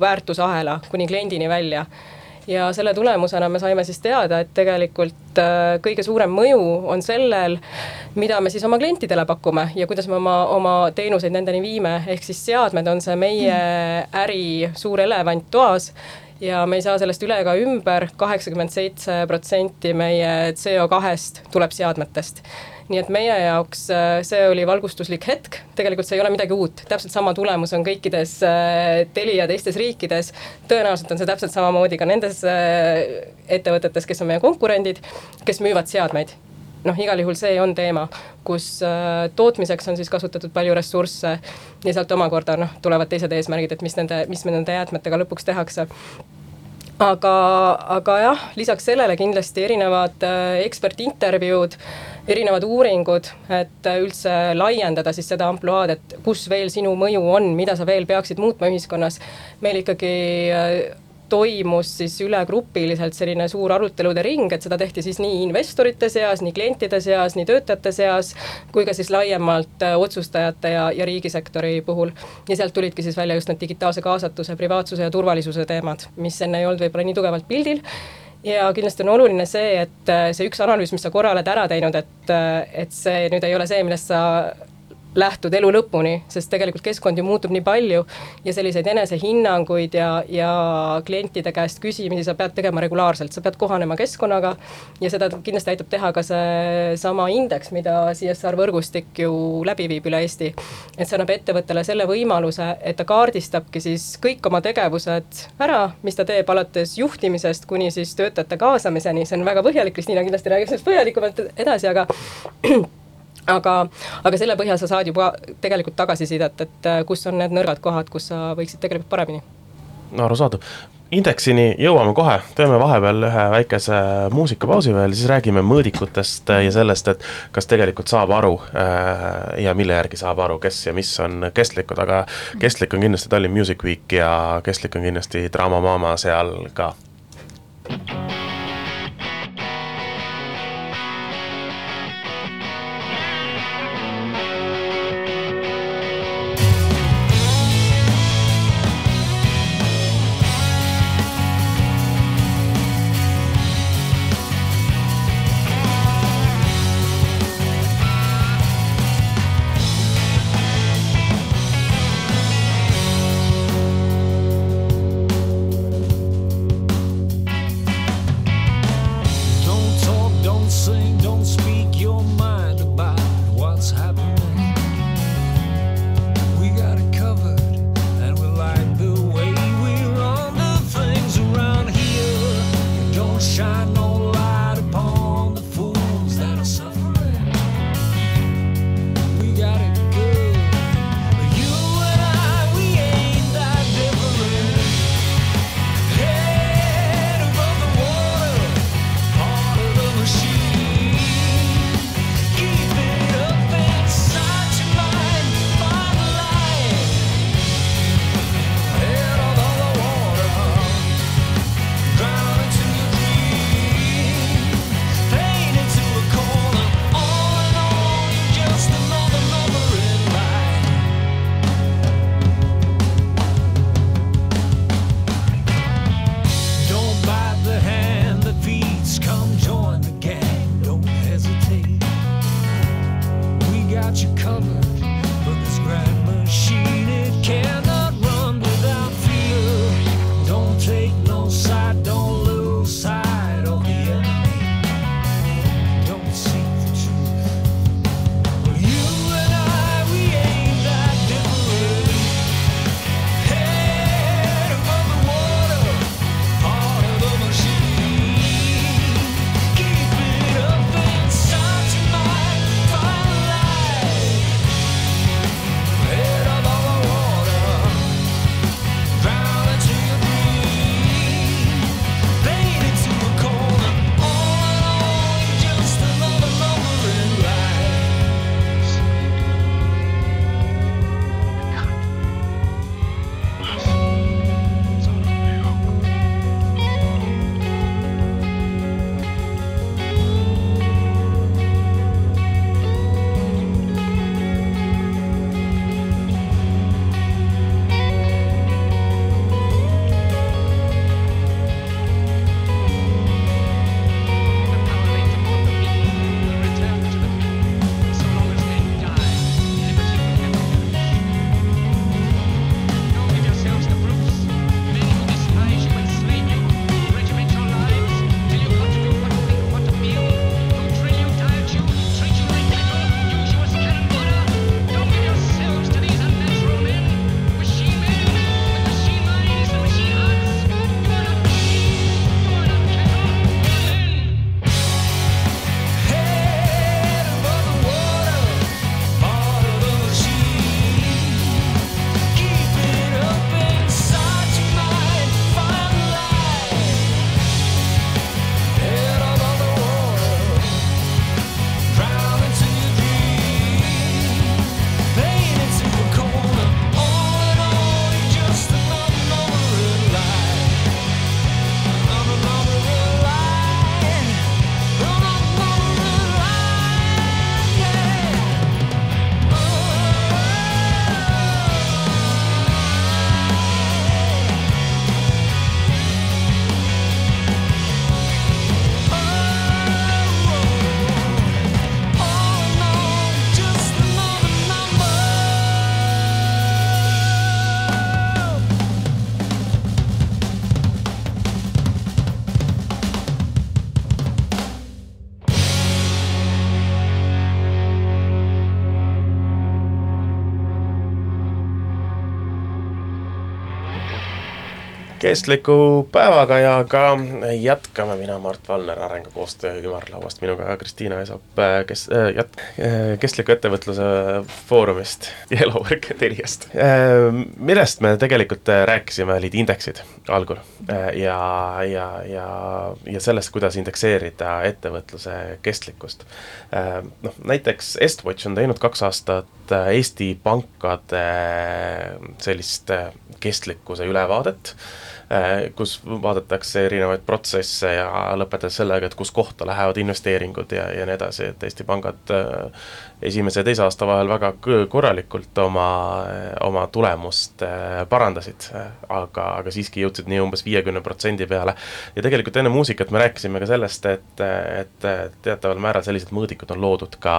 väärtusahela kuni kliendini välja ja selle tulemusena me saime siis teada, et tegelikult äh, kõige suurem mõju on sellel, mida me siis oma klientidele pakume ja kuidas me oma, oma teenuseid nendeni viime, ehk siis seadmed on see meie äri suur elevant toas ja me ei saa sellest üle ega ümber, kaheksakümmend seitse protsenti meie CO2-st tuleb seadmetest nii et meie jaoks äh, see oli valgustuslik hetk, tegelikult see ei ole midagi uut, täpselt sama tulemus on kõikides äh, Telia teistes riikides. tõenäoliselt on see täpselt samamoodi ka nendes äh, ettevõtetes, kes on meie konkurendid, kes müüvad seadmeid. Noh, igal juhul see on teema, kus äh, tootmiseks on siis kasutatud palju ressursse ja sealt omakorda noh, tulevad teised eesmärgid, et mis nende, mis nende jäätmetega lõpuks tehakse. Aga, aga jah, lisaks sellele kindlasti erinevad äh, ekspertintervjuud, erinevad uuringud, et äh, üldse laiendada siis seda ampluaad, et kus veel sinu mõju on, mida sa veel peaksid muutma ühiskonnas. meil ikkagi äh, toimus siis ülegrupiliselt selline suur arutelude ring, et seda tehti siis nii investorite seas, nii klientide seas, nii töötajate seas, kui ka siis laiemalt äh, otsustajate ja, ja riigisektori puhul. ja sealt tulidki siis välja just need digitaalse kaasatuse, privaatsuse ja turvalisuse teemad, mis enne ei olnud võib-olla nii tugevalt pildil ja kindlasti on oluline see, et äh, see üks analüüs, mis sa korra oled ära teinud, et, äh, et see nüüd ei ole see, millest sa lähtud elu lõpuni, sest tegelikult keskkond ju muutub nii palju ja selliseid enesehinnanguid ja, ja klientide käest küsimisi sa pead tegema regulaarselt, sa pead kohanema keskkonnaga ja seda kindlasti aitab teha ka seesama indeks, mida CSR võrgustik ju läbi viib üle Eesti. et see annab ettevõttele selle võimaluse, et ta kaardistabki siis kõik oma tegevused ära, mis ta teeb alates juhtimisest kuni siis töötajate kaasamiseni, see on väga põhjalik, Kristiina kindlasti räägib sellest põhjalikumalt edasi, aga aga, aga selle põhjal sa saad juba tegelikult tagasisidet, et äh, kus on need nõrgad kohad, kus sa võiksid tegelikult paremini. arusaadav, indeksini jõuame kohe, teeme vahepeal ühe väikese muusikapausi veel, siis räägime mõõdikutest ja sellest, et kas tegelikult saab aru äh, ja mille järgi saab aru, kes ja mis on kestlikud, aga kestlik on kindlasti Tallinn Music Week ja kestlik on kindlasti Draama Mama seal ka. Kestliku päevaga ja ka jätkame mina, Mart Valner Arengukoostöö ümarlauast, minuga Kristiina Esop, kes äh, jät-, äh, kestliku ettevõtluse foorumist ja eluvõrke Teliast. millest me tegelikult rääkisime, olid indeksid algul ja, ja, ja, ja sellest, kuidas indekseerida ettevõtluse kestlikkust. noh, näiteks Estwatch on teinud kaks aastat Eesti pankade sellist kestlikkuse ülevaadet Äh, kus vaadatakse erinevaid protsesse ja lõpetades sellega, et kus kohta lähevad investeeringud ja, ja nii edasi, et Eesti pangad äh, esimese ja teise aasta vahel väga korralikult oma, oma tulemust äh, parandasid, aga, aga siiski jõudsid nii umbes viiekümne protsendi peale. ja tegelikult enne muusikat me rääkisime ka sellest, et, et teataval määral sellised mõõdikud on loodud ka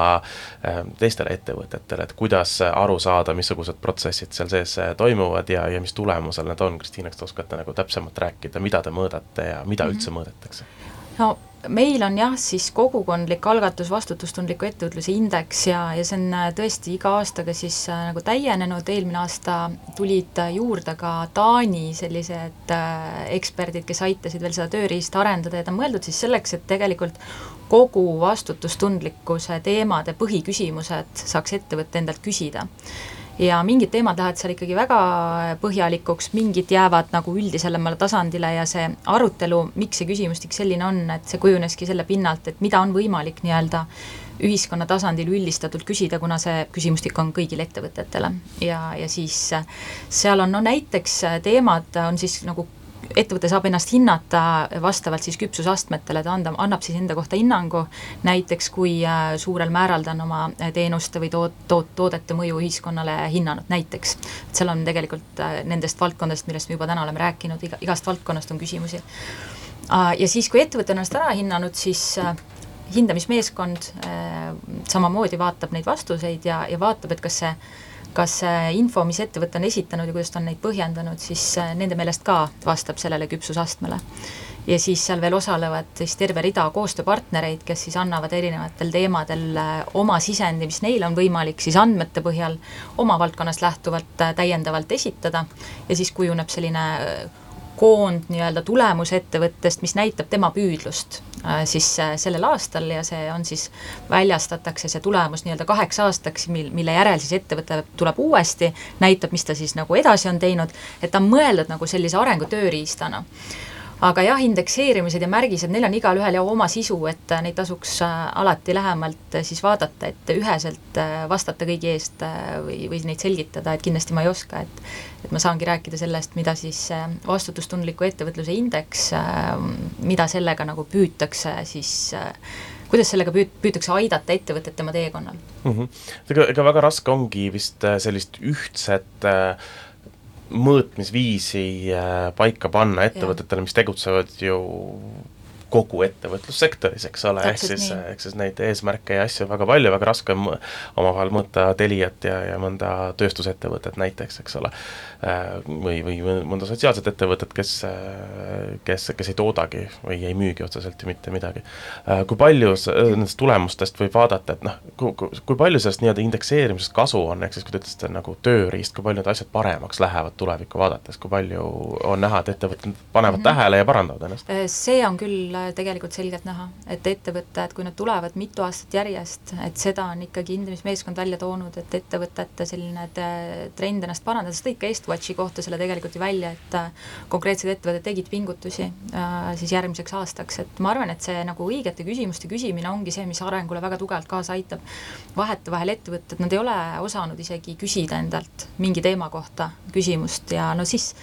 teistele ettevõtetele, et kuidas aru saada, missugused protsessid seal sees toimuvad ja, ja mis tulemusel need on, Kristiina, kas te oskate nagu täpsemalt rääkida, mida te mõõdate ja mida mm -hmm. üldse mõõdetakse? no meil on jah, siis kogukondlik algatus vastutustundliku ettevõtluse indeks ja, ja see on äh, tõesti iga aastaga siis äh, nagu täienenud, eelmine aasta tulid äh, juurde ka Taani sellised äh, eksperdid, kes aitasid veel seda tööriista arendada ja ta on mõeldud siis selleks, et tegelikult kogu vastutustundlikkuse teemade põhiküsimused saaks ettevõte endalt küsida ja mingid teemad lähevad seal ikkagi väga põhjalikuks, mingid jäävad nagu üldisemale tasandile ja see arutelu, miks see küsimustik selline on, et see kujuneski selle pinnalt, et mida on võimalik nii-öelda ühiskonna tasandil üldistatult küsida, kuna see küsimustik on kõigile ettevõtetele. Ja, ja siis seal on no näiteks teemad on siis nagu ettevõte saab ennast hinnata vastavalt siis küpsusastmetele, ta anda, annab siis enda kohta hinnangu, näiteks kui äh, suurel määral ta on oma teenuste või toot-, toot-, toodete mõju ühiskonnale hinnanud, näiteks. et seal on tegelikult äh, nendest valdkondadest, millest me juba täna oleme rääkinud, iga, igast valdkonnast on küsimusi. Äh, ja siis, kui ettevõte on ennast ära hinnanud, siis hindamismeeskond samamoodi vaatab neid vastuseid ja, ja vaatab, et kas see kas see info, mis ettevõte on esitanud ja kuidas ta on neid põhjendanud, siis äh, nende meelest ka vastab sellele küpsusastmele. ja siis seal veel osalevad siis terve rida koostööpartnereid, kes siis annavad erinevatel teemadel äh, oma sisendi, mis neil on võimalik siis andmete põhjal oma valdkonnast lähtuvalt äh, täiendavalt esitada ja siis kujuneb selline koond nii-öelda tulemus ettevõttest, mis näitab tema püüdlust äh, siis äh, sellel aastal ja see on siis, väljastatakse see tulemus nii-öelda kaheks aastaks, mil, mille järel siis ettevõte tuleb uuesti, näitab, mis ta siis nagu edasi on teinud, et ta on mõeldud nagu sellise arengutööriistana aga jah, indekseerimised ja märgised, neil on igalühel ju oma sisu, et äh, neid tasuks äh, alati lähemalt äh, siis vaadata, et üheselt vastata kõigi eest või, või neid selgitada, et kindlasti ma ei oska, et et ma saangi rääkida sellest, mida siis vastutustundliku ettevõtluse indeks, mida sellega nagu püütakse siis kuidas sellega püüt-, püütakse aidata ettevõtet tema teekonnal mm? -hmm. ega, ega väga raske ongi vist sellist ühtset äh, mõõtmisviisi äh, paika panna ettevõtetele, mis tegutsevad ju kogu ettevõtlussektoris, eks ole, ehk siis, ehk siis neid eesmärke ja asju väga palju, väga raske on omavahel mõõta Teliat ja, ja mõnda tööstusettevõtet näiteks, eks ole. Äh, või, või mõnda sotsiaalset ettevõtet, kes, kes, kes ei toodagi või ei müügi otseselt ju mitte midagi. Äh, kui palju nendest tulemustest võib vaadata, et noh, kui, palju sellest nii-öelda indekseerimisest kasu on, ehk siis kui te ütlesite nagu tööriist, kui palju need asjad paremaks lähevad tulevikku vaadates, kui palju on näha, et ettevõtted panevad mm -hmm. tähele ja parandavad ennast? Äh, see on küll tegelikult selgelt näha, et ettevõtted, kui nad tulevad mitu aastat järjest, et seda on ikkagi hindamismeeskond välja toonud, et ettevõtete selline trend ennast parandada, sa tõid ka Estwatchi kohta selle tegelikult ju välja, et äh, konkreetsed ettevõtted tegid pingutusi äh, siis järgmiseks aastaks, et ma arvan, et see nagu õigete küsimuste küsimine ongi see, mis arengule väga tugevalt kaasa aitab. vahetevahel ettevõtted, nad ei ole osanud isegi küsida endalt mingi teema kohta küsimust ja no siis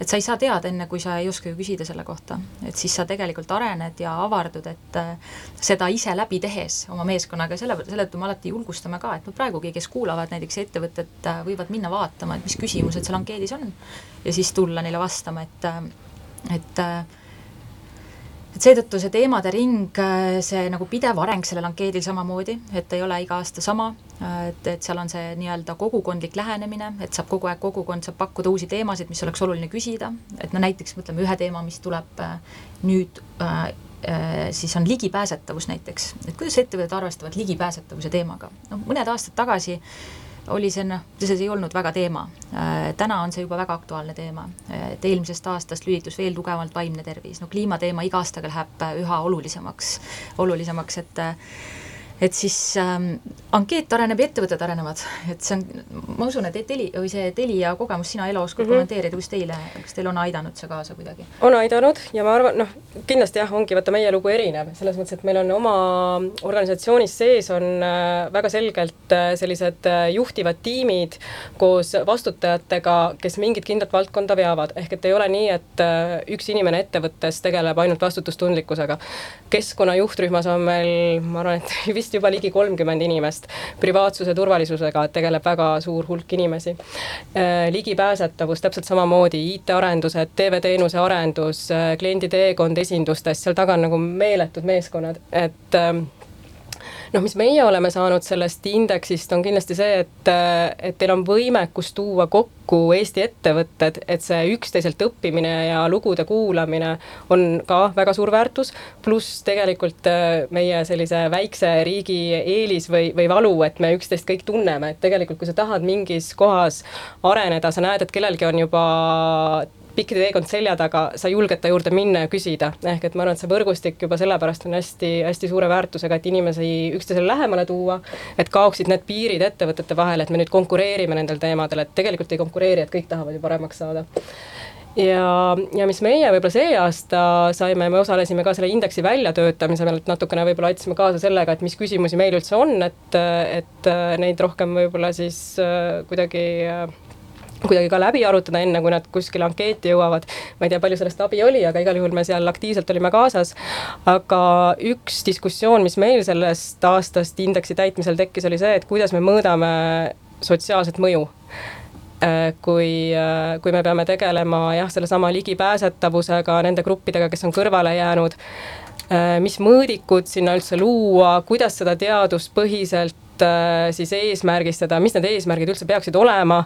et sa ei saa teada, enne kui sa ei oska ju küsida selle kohta. et siis sa tegelikult arened ja avardud, et äh, seda ise läbi tehes oma meeskonnaga, selle, selle tõttu me alati julgustame ka, et no praegugi, kes kuulavad näiteks ettevõtet, äh, võivad minna vaatama, et mis küsimused seal ankeedis on ja siis tulla neile vastama, et, äh, et et seetõttu see teemade ring, see nagu pidev areng sellel ankeedil samamoodi, et ei ole iga aasta sama, et, et seal on see nii-öelda kogukondlik lähenemine, et saab kogu aeg, kogukond saab pakkuda uusi teemasid, mis oleks oluline küsida, et no näiteks mõtleme ühe teema, mis tuleb äh, nüüd äh, äh, siis on ligipääsetavus näiteks, et kuidas ettevõtted arvestavad ligipääsetavuse teemaga. noh, mõned aastad tagasi oli see noh, see ei olnud väga teema. täna on see juba väga aktuaalne teema, et eelmisest aastast lülitus veel tugevamalt vaimne tervis, no kliimateema iga aastaga läheb üha olulisemaks, olulisemaks, et et siis ähm, ankeet areneb ja ettevõtted arenevad, et see on, ma usun, et Teli või see Telia kogemus, sina Elo oskad mm -hmm. kommenteerida, kus teile, kas teil on aidanud see kaasa kuidagi? on aidanud ja ma arvan, noh, kindlasti jah, ongi vaata meie lugu erinev, selles mõttes, et meil on oma organisatsioonis sees on äh, väga selgelt äh, sellised äh, juhtivad tiimid koos vastutajatega, kes mingit kindlat valdkonda veavad, ehk et ei ole nii, et üks inimene ettevõttes tegeleb ainult vastutustundlikkusega. keskkonna juhtrühmas on meil, ma arvan, et vist vist juba ligi kolmkümmend inimest. privaatsuse turvalisusega tegeleb väga suur hulk inimesi. Äh, ligipääsetavus täpselt samamoodi, IT-arendused, TV-teenuse arendus, äh, kliendi teekond esindustes, seal taga on nagu meeletud meeskonnad, et ähm, noh, mis meie oleme saanud sellest indeksist, on kindlasti see, et, et teil on võimekus tuua kokku Eesti ettevõtted, et see üksteiselt õppimine ja lugude kuulamine on ka väga suur väärtus, pluss tegelikult äh, meie sellise väikse riigi eelis või, või valu, et me üksteist kõik tunneme, et tegelikult kui sa tahad mingis kohas areneda, sa näed, et kellelgi on juba pikk teekond selja taga, sa julged ta juurde minna ja küsida, ehk et ma arvan, et see võrgustik juba sellepärast on hästi, hästi suure väärtusega, et inimesi üksteisele lähemale tuua, et kaoksid need piirid ettevõtete vahel, et me nüüd konkureerime nendel teemadel, et tegelikult ei konkureeri, et kõik tahavad ju paremaks saada. Ja, ja mis meie võib-olla see aasta saime, me osalesime ka selle indeksi väljatöötamisel, et natukene võib-olla aitasime kaasa sellega, et mis küsimusi meil üldse on, et, et neid rohkem võib-olla siis äh, kuidagi äh, kuidagi ka läbi arutada, enne kui nad kuskile ankeeti jõuavad. ma ei tea, palju sellest abi oli, aga igal juhul me seal aktiivselt olime kaasas. aga üks diskussioon, mis meil sellest aastast indeksi täitmisel tekkis, oli see, et kuidas me mõõdame sotsiaalset mõju äh, kui, äh, kui me peame tegelema jah, sellesama ligipääsetavusega, nende gruppidega, kes on kõrvale jäänud, äh, mis mõõdikud sinna üldse luua, kuidas seda teaduspõhiselt Äh, siis eesmärgistada, mis need eesmärgid üldse peaksid olema.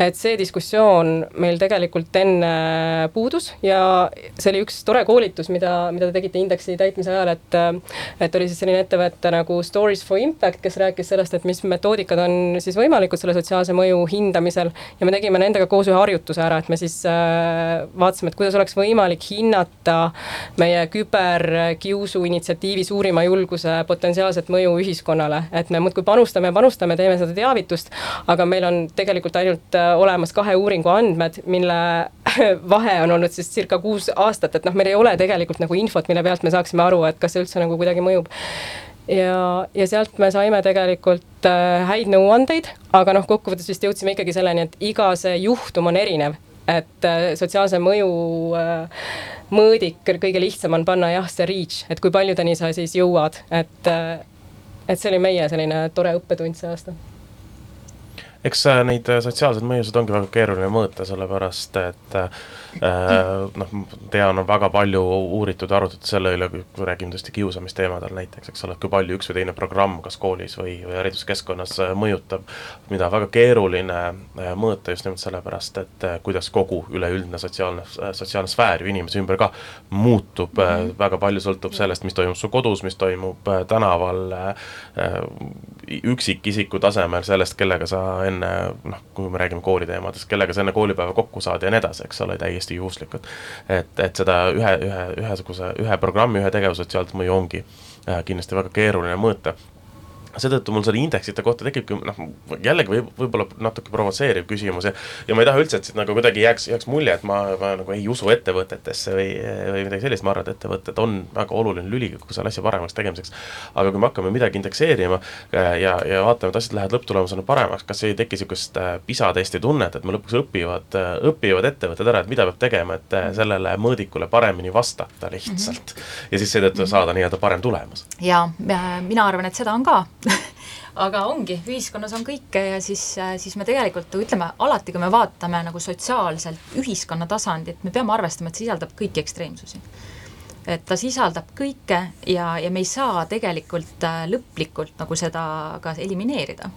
et see diskussioon meil tegelikult enne puudus ja see oli üks tore koolitus, mida, mida te tegite indeksi täitmise ajal, et. et oli siis selline ettevõte nagu Stories for Impact, kes rääkis sellest, et mis metoodikad on siis võimalikud selle sotsiaalse mõju hindamisel. ja me tegime nendega koos ühe harjutuse ära, et me siis äh, vaatasime, et kuidas oleks võimalik hinnata meie küberkiusu initsiatiivi suurima julguse potentsiaalset mõju ühiskonnale, et me muudkui panustame panustame, teeme seda teavitust, aga meil on tegelikult ainult äh, olemas kahe uuringu andmed, mille vahe on olnud siis circa kuus aastat, et noh, meil ei ole tegelikult nagu infot, mille pealt me saaksime aru, et kas see üldse nagu kuidagi mõjub. Ja, ja sealt me saime tegelikult äh, häid nõuandeid, aga noh, kokkuvõttes vist jõudsime ikkagi selleni, et iga see juhtum on erinev, et äh, sotsiaalse mõju äh, mõõdik kõige lihtsam on panna jah, see reach, et kui paljudeni sa siis jõuad, et äh, et see oli meie selline tore õppetund see aasta. Eks äh, neid äh, sotsiaalseid mõjusid ongi väga keeruline mõõta, sellepärast et äh, noh, tean, on väga palju uuritud ja arutatud selle üle, kui räägime tõesti kiusamisteemadel näiteks, eks ole, et kui palju üks või teine programm kas koolis või, või hariduskeskkonnas mõjutab, mida väga keeruline mõõta just nimelt sellepärast, et kuidas kogu üleüldine sotsiaalne, sotsiaalne sfäär ju inimese ümber ka muutub mm, -hmm. väga palju sõltub sellest, mis toimub su kodus, mis toimub tänaval, üksikisiku tasemel, sellest, kellega sa enne noh, kui me räägime kooliteemadest, kellega sa enne koolipäeva kokku saad ja nii edasi, eks ole, täiesti juhuslikult. et, et seda ühe, ühe, ühesuguse, ühe programmi, ühe tegevuse sotsiaalset mõju ongi äh, kindlasti väga keeruline mõõta seetõttu mul selle indeksite kohta tekibki noh, jällegi võib, võib-olla natuke provotseeriv küsimus ja ja ma ei taha üldse, et siit nagu kuidagi jääks, jääks mulje, et ma, ma nagu ei usu ettevõtetesse või, või midagi sellist, ma arvan, et ettevõtted on väga oluline lüli kogu selle asja paremaks tegemiseks. aga kui me hakkame midagi indekseerima äh, ja, ja vaatame, et asjad lähevad lõpptulemusena paremaks, kas ei teki niisugust äh, PISA testi tunnet, et me lõpuks õpivad, äh, õpivad ettevõtted ära, et mida peab tegema, et sellele mõõdikule paremini vastata lihtsalt mm. -hmm. ja siis seetõttu saada nii-öelda parem tulemus. ja mina arvan, et seda on ka aga ongi, ühiskonnas on kõike ja siis, siis me tegelikult ütleme, alati kui me vaatame nagu sotsiaalselt ühiskonna tasandit, me peame arvestama, et sisaldab kõiki ekstreemsusi. et ta sisaldab kõike ja, ja me ei saa tegelikult äh, lõplikult nagu seda ka elimineerida.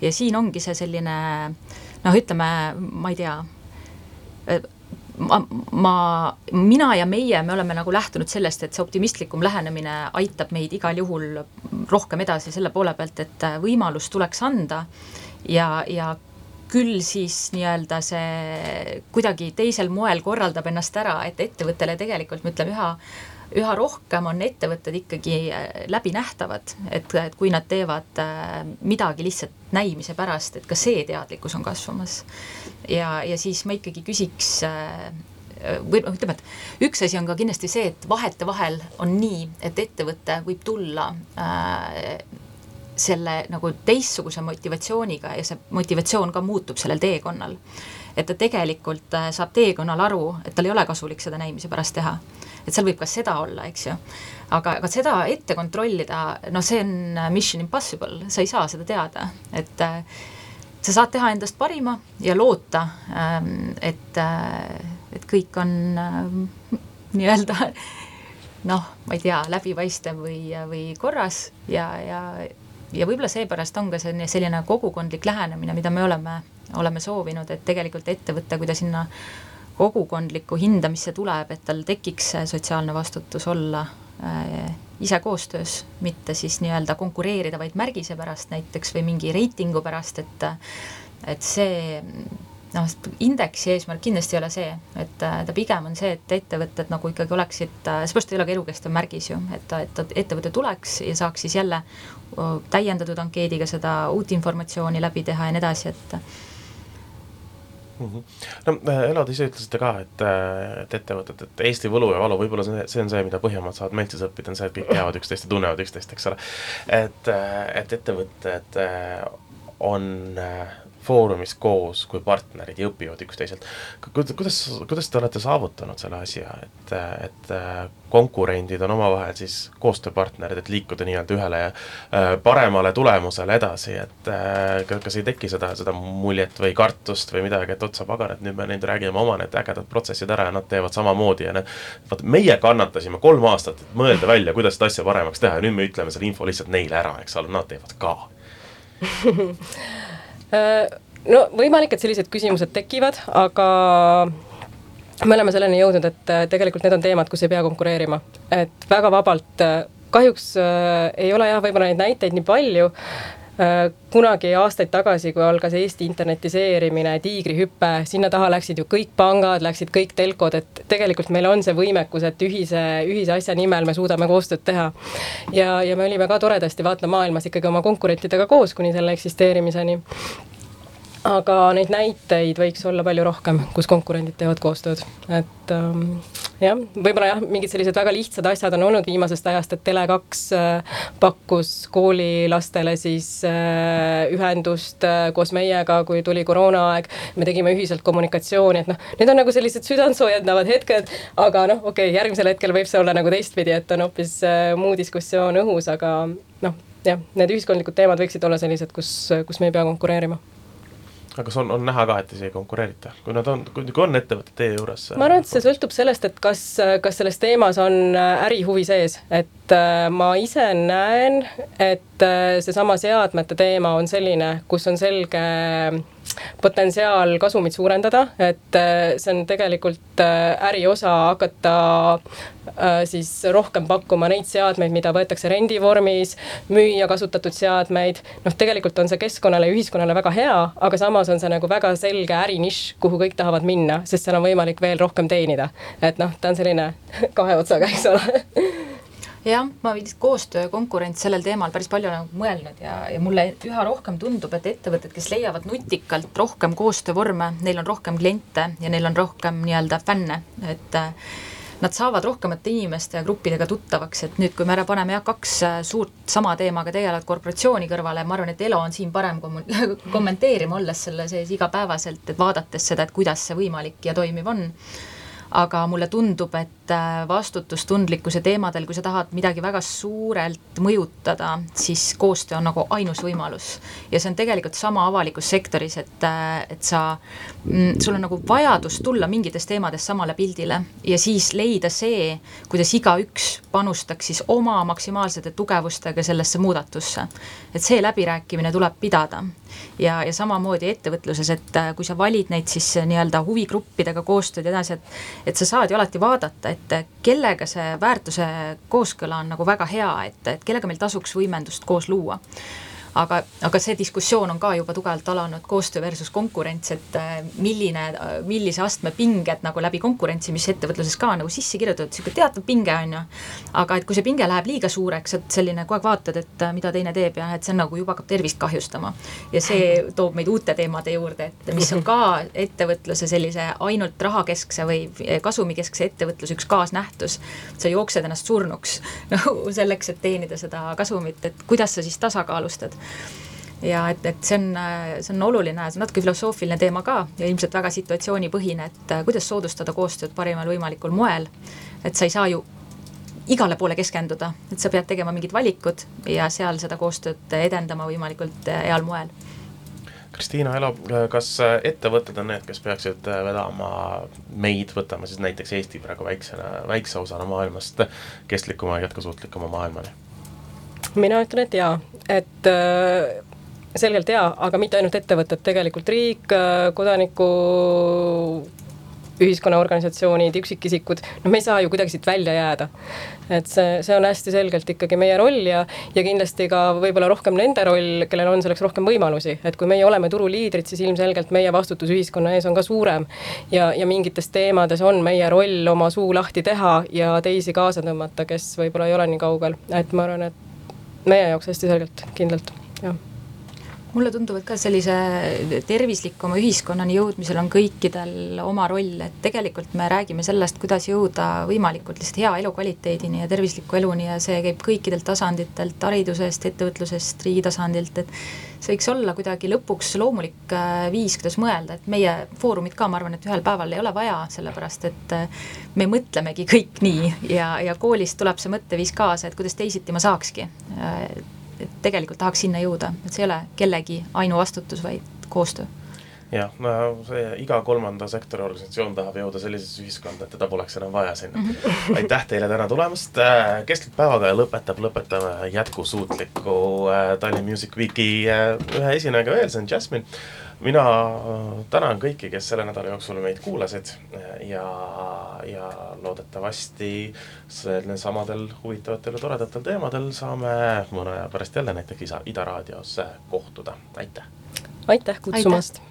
ja siin ongi see selline noh, ütleme, ma ei tea, ma, ma, mina ja meie, me oleme nagu lähtunud sellest, et see optimistlikum lähenemine aitab meid igal juhul rohkem edasi selle poole pealt, et äh, võimalus tuleks anda. Ja, ja küll siis nii-öelda see kuidagi teisel moel korraldab ennast ära, et ettevõttele tegelikult me ütleme üha üha rohkem on ettevõtted ikkagi äh, läbinähtavad, et, et kui nad teevad äh, midagi lihtsalt näimise pärast, et ka see teadlikkus on kasvamas. ja, ja siis ma ikkagi küsiks äh, või noh, ütleme, et üks asi on ka kindlasti see, et vahetevahel on nii, et ettevõte võib tulla äh, selle nagu teistsuguse motivatsiooniga ja see motivatsioon ka muutub sellel teekonnal. Et ta tegelikult saab teekonnal aru, et tal ei ole kasulik seda näimise pärast teha et seal võib ka seda olla, eks ju. aga, aga seda ette kontrollida, noh, see on mission impossible, sa ei saa seda teada, et äh, sa saad teha endast parima ja loota, ähm, et, äh, et kõik on äh, nii-öelda noh, ma ei tea, läbipaistev või, või korras ja, ja, ja võib-olla seepärast on ka selline, selline kogukondlik lähenemine, mida me oleme, oleme soovinud, et tegelikult ettevõte, kui ta sinna kogukondlikku hindamisse tuleb, et tal tekiks sotsiaalne vastutus olla äh, ise koostöös, mitte siis nii-öelda konkureerida vaid märgise pärast näiteks või mingi reitingu pärast, et et see noh, indeksi eesmärk kindlasti ei ole see, et ta pigem on see, et ettevõtted nagu ikkagi oleksid, seepärast ei ole ka elukestev märgis ju, et, et ettevõte tuleks ja saaks siis jälle täiendatud ankeediga seda uut informatsiooni läbi teha ja nii edasi, et mm. -hmm. no äh, te ise ütlesite ka, et, äh, et ettevõtted, et Eesti võlu ja valu, võib-olla see, see on see, mida Põhjamaad saavad meil siis õppida, on see, et kõik teavad üksteist ja tunnevad üksteist, eks ole. et, äh, et ettevõtted on foorumis koos kui partnerid ja õpivad üksteiselt. kuidas, kuidas te olete saavutanud selle asja, et, et konkurendid on omavahel siis koostööpartnerid, et liikuda nii-öelda ühele äh, paremale tulemusele edasi, et äh, kas ei teki seda, seda muljet või kartust või midagi, et otsa pagan, et nüüd me nüüd räägime oma need ägedad protsessid ära ja nad teevad samamoodi ja need, vaata meie kannatasime kolm aastat, et mõelda välja, kuidas seda asja paremaks teha ja nüüd me ütleme selle info lihtsalt neile ära, eks ole, nad teevad ka Äh, no võimalik, et sellised küsimused tekivad, aga me oleme selleni jõudnud, et äh, tegelikult need on teemad, kus ei pea konkureerima, et väga vabalt, äh, kahjuks äh, ei ole jah, võib-olla neid näiteid nii palju äh,. kunagi aastaid tagasi, kui algas Eesti internetiseerimine, tiigrihüpe, sinna taha läksid ju kõik pangad, läksid kõik telkod, et tegelikult meil on see võimekus, et ühise, ühise asja nimel me suudame koostööd teha. ja, ja me olime ka toredasti vaata maailmas ikkagi oma konkurentidega koos kuni selle eksisteerimiseni aga neid näiteid võiks olla palju rohkem, kus konkurendid teevad koostööd, et ähm, jah, võib-olla jah, mingid sellised väga lihtsad asjad on olnud viimasest ajast, et Tele2 äh, pakkus koolilastele siis äh, ühendust äh, koos meiega, kui tuli koroonaaeg. me tegime ühiselt kommunikatsiooni, et noh, need on nagu sellised südantsoojendavad hetked, aga noh, okei okay,, järgmisel hetkel võib see olla nagu teistpidi, et on hoopis äh, muu diskussioon õhus, aga noh, jah, need ühiskondlikud teemad võiksid olla sellised, kus, kus me ei pea konkureerima aga kas on, on näha ka, et isegi ei konkureerita, kui nad on, kui on ettevõtted teie juures? ma arvan, et see sõltub sellest, et kas, kas selles teemas on äh, ärihuvi sees, et äh, ma ise näen, et äh, seesama seadmete teema on selline, kus on selge potentsiaal kasumit suurendada, et äh, see on tegelikult äh, äri osa hakata äh, siis rohkem pakkuma neid seadmeid, mida võetakse rendivormis, müüa kasutatud seadmeid. noh, tegelikult on see keskkonnale ja ühiskonnale väga hea, aga samas on see nagu väga selge ärinišš, kuhu kõik tahavad minna, sest seal on võimalik veel rohkem teenida. et noh, ta on selline kahe otsaga, eks ole jah, ma vist koostöö, konkurents sellel teemal päris palju olen mõelnud ja, ja mulle üha rohkem tundub, et ettevõtted, kes leiavad nutikalt rohkem koostöövorme, neil on rohkem kliente ja neil on rohkem nii-öelda fänne, et äh, nad saavad rohkemate inimeste ja gruppidega tuttavaks, et nüüd, kui me ära paneme jah, kaks äh, suurt sama teemaga tegelevat korporatsiooni kõrvale, ma arvan, et Elo on siin parem kommun-, kommenteerima, olles selle sees igapäevaselt, et vaadates seda, et kuidas see võimalik ja toimiv on aga mulle tundub, et äh, vastutustundlikkuse teemadel, kui sa tahad midagi väga suurelt mõjutada, siis koostöö on nagu ainus võimalus. ja see on tegelikult sama avalikus sektoris, et, äh, et sa, mm, sul on nagu vajadus tulla mingites teemades samale pildile ja siis leida see, kuidas igaüks panustaks siis oma maksimaalsete tugevustega sellesse muudatusse. et see läbirääkimine tuleb pidada ja, ja samamoodi ettevõtluses, et äh, kui sa valid neid siis nii-öelda huvigruppidega koostööd ja edasi, et et sa saad ju alati vaadata, et kellega see väärtuse kooskõla on nagu väga hea, et, et kellega meil tasuks võimendust koos luua aga, aga see diskussioon on ka juba tugevalt alanud, koostöö versus konkurents, et äh, milline, millise astme pinged nagu läbi konkurentsi, mis ettevõtluses ka nagu sisse kirjutatud, niisugune teatav pinge on ju. aga et kui see pinge läheb liiga suureks, et selline kogu aeg vaatad, et äh, mida teine teeb ja et see on nagu juba hakkab tervist kahjustama. ja see toob meid uute teemade juurde, et mis on ka ettevõtluse sellise ainult rahakeskse või kasumikeskse ettevõtluse üks kaasnähtus. sa jooksed ennast surnuks nagu selleks, et teenida seda kasumit, et kuidas sa siis tasakaalustad ja et, et see on, see on oluline, see on natuke filosoofiline teema ka ja ilmselt väga situatsioonipõhine, et äh, kuidas soodustada koostööd parimal võimalikul moel. et sa ei saa ju igale poole keskenduda, et sa pead tegema mingid valikud ja seal seda koostööd edendama võimalikult äh, heal moel. Kristiina Elo, kas ettevõtted on need, kes peaksid vedama meid, võtame siis näiteks Eesti praegu väiksena, väikse osana maailmast kestlikuma ja jätkusuutlikuma maailmani? mina ütlen, et jaa, et äh, selgelt jaa, aga mitte ainult ettevõtted, tegelikult riik, äh, kodaniku ühiskonnaorganisatsioonid, üksikisikud, noh, me ei saa ju kuidagi siit välja jääda. et see, see on hästi selgelt ikkagi meie roll ja, ja kindlasti ka võib-olla rohkem nende roll, kellel on selleks rohkem võimalusi, et kui meie oleme turuliidrid, siis ilmselgelt meie vastutus ühiskonna ees on ka suurem. ja, ja mingites teemades on meie roll oma suu lahti teha ja teisi kaasa tõmmata, kes võib-olla ei ole nii kaugel, et ma arvan, et meie jaoks hästi selgelt, kindlalt, jah mulle tundub, et ka sellise tervislikuma ühiskonnani jõudmisel on kõikidel oma roll, et tegelikult me räägime sellest, kuidas jõuda võimalikult lihtsalt hea elukvaliteedini ja tervisliku eluni ja see käib kõikidelt tasanditelt, haridusest, ettevõtlusest, riigi tasandilt, et see võiks olla kuidagi lõpuks loomulik äh, viis, kuidas mõelda, et meie foorumit ka, ma arvan, et ühel päeval ei ole vaja, sellepärast et äh, me mõtlemegi kõik nii. Ja, ja koolist tuleb see mõtteviis kaasa, et kuidas teisiti ma saakski. Äh, et tegelikult tahaks sinna jõuda, et see ei ole kellegi ainuvastutus, vaid koostöö jah, no see iga kolmanda sektori organisatsioon tahab jõuda sellisesse ühiskonda, et teda poleks enam vaja sinna. -hmm. aitäh teile täna tulemast, äh, kestlik päevaga lõpetab, lõpetame jätkusuutliku äh, Tallinn Music Weeki äh, ühe esinejaga veel, see on Jasmine mina tänan kõiki, kes selle nädala jooksul meid kuulasid ja, ja loodetavasti samadel huvitavatel ja toredatel teemadel saame mõne aja pärast jälle näiteks Ida, Ida raadios kohtuda, aitäh! aitäh kutsumast!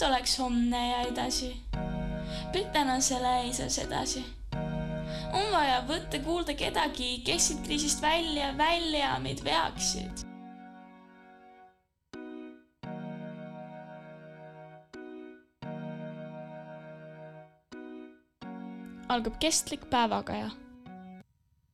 pilt oleks homne ja edasi. pilt tänasele eises edasi. on vaja võtta kuulda kedagi, kes siit kriisist välja, välja meid veaksid algab kestlik päevakaja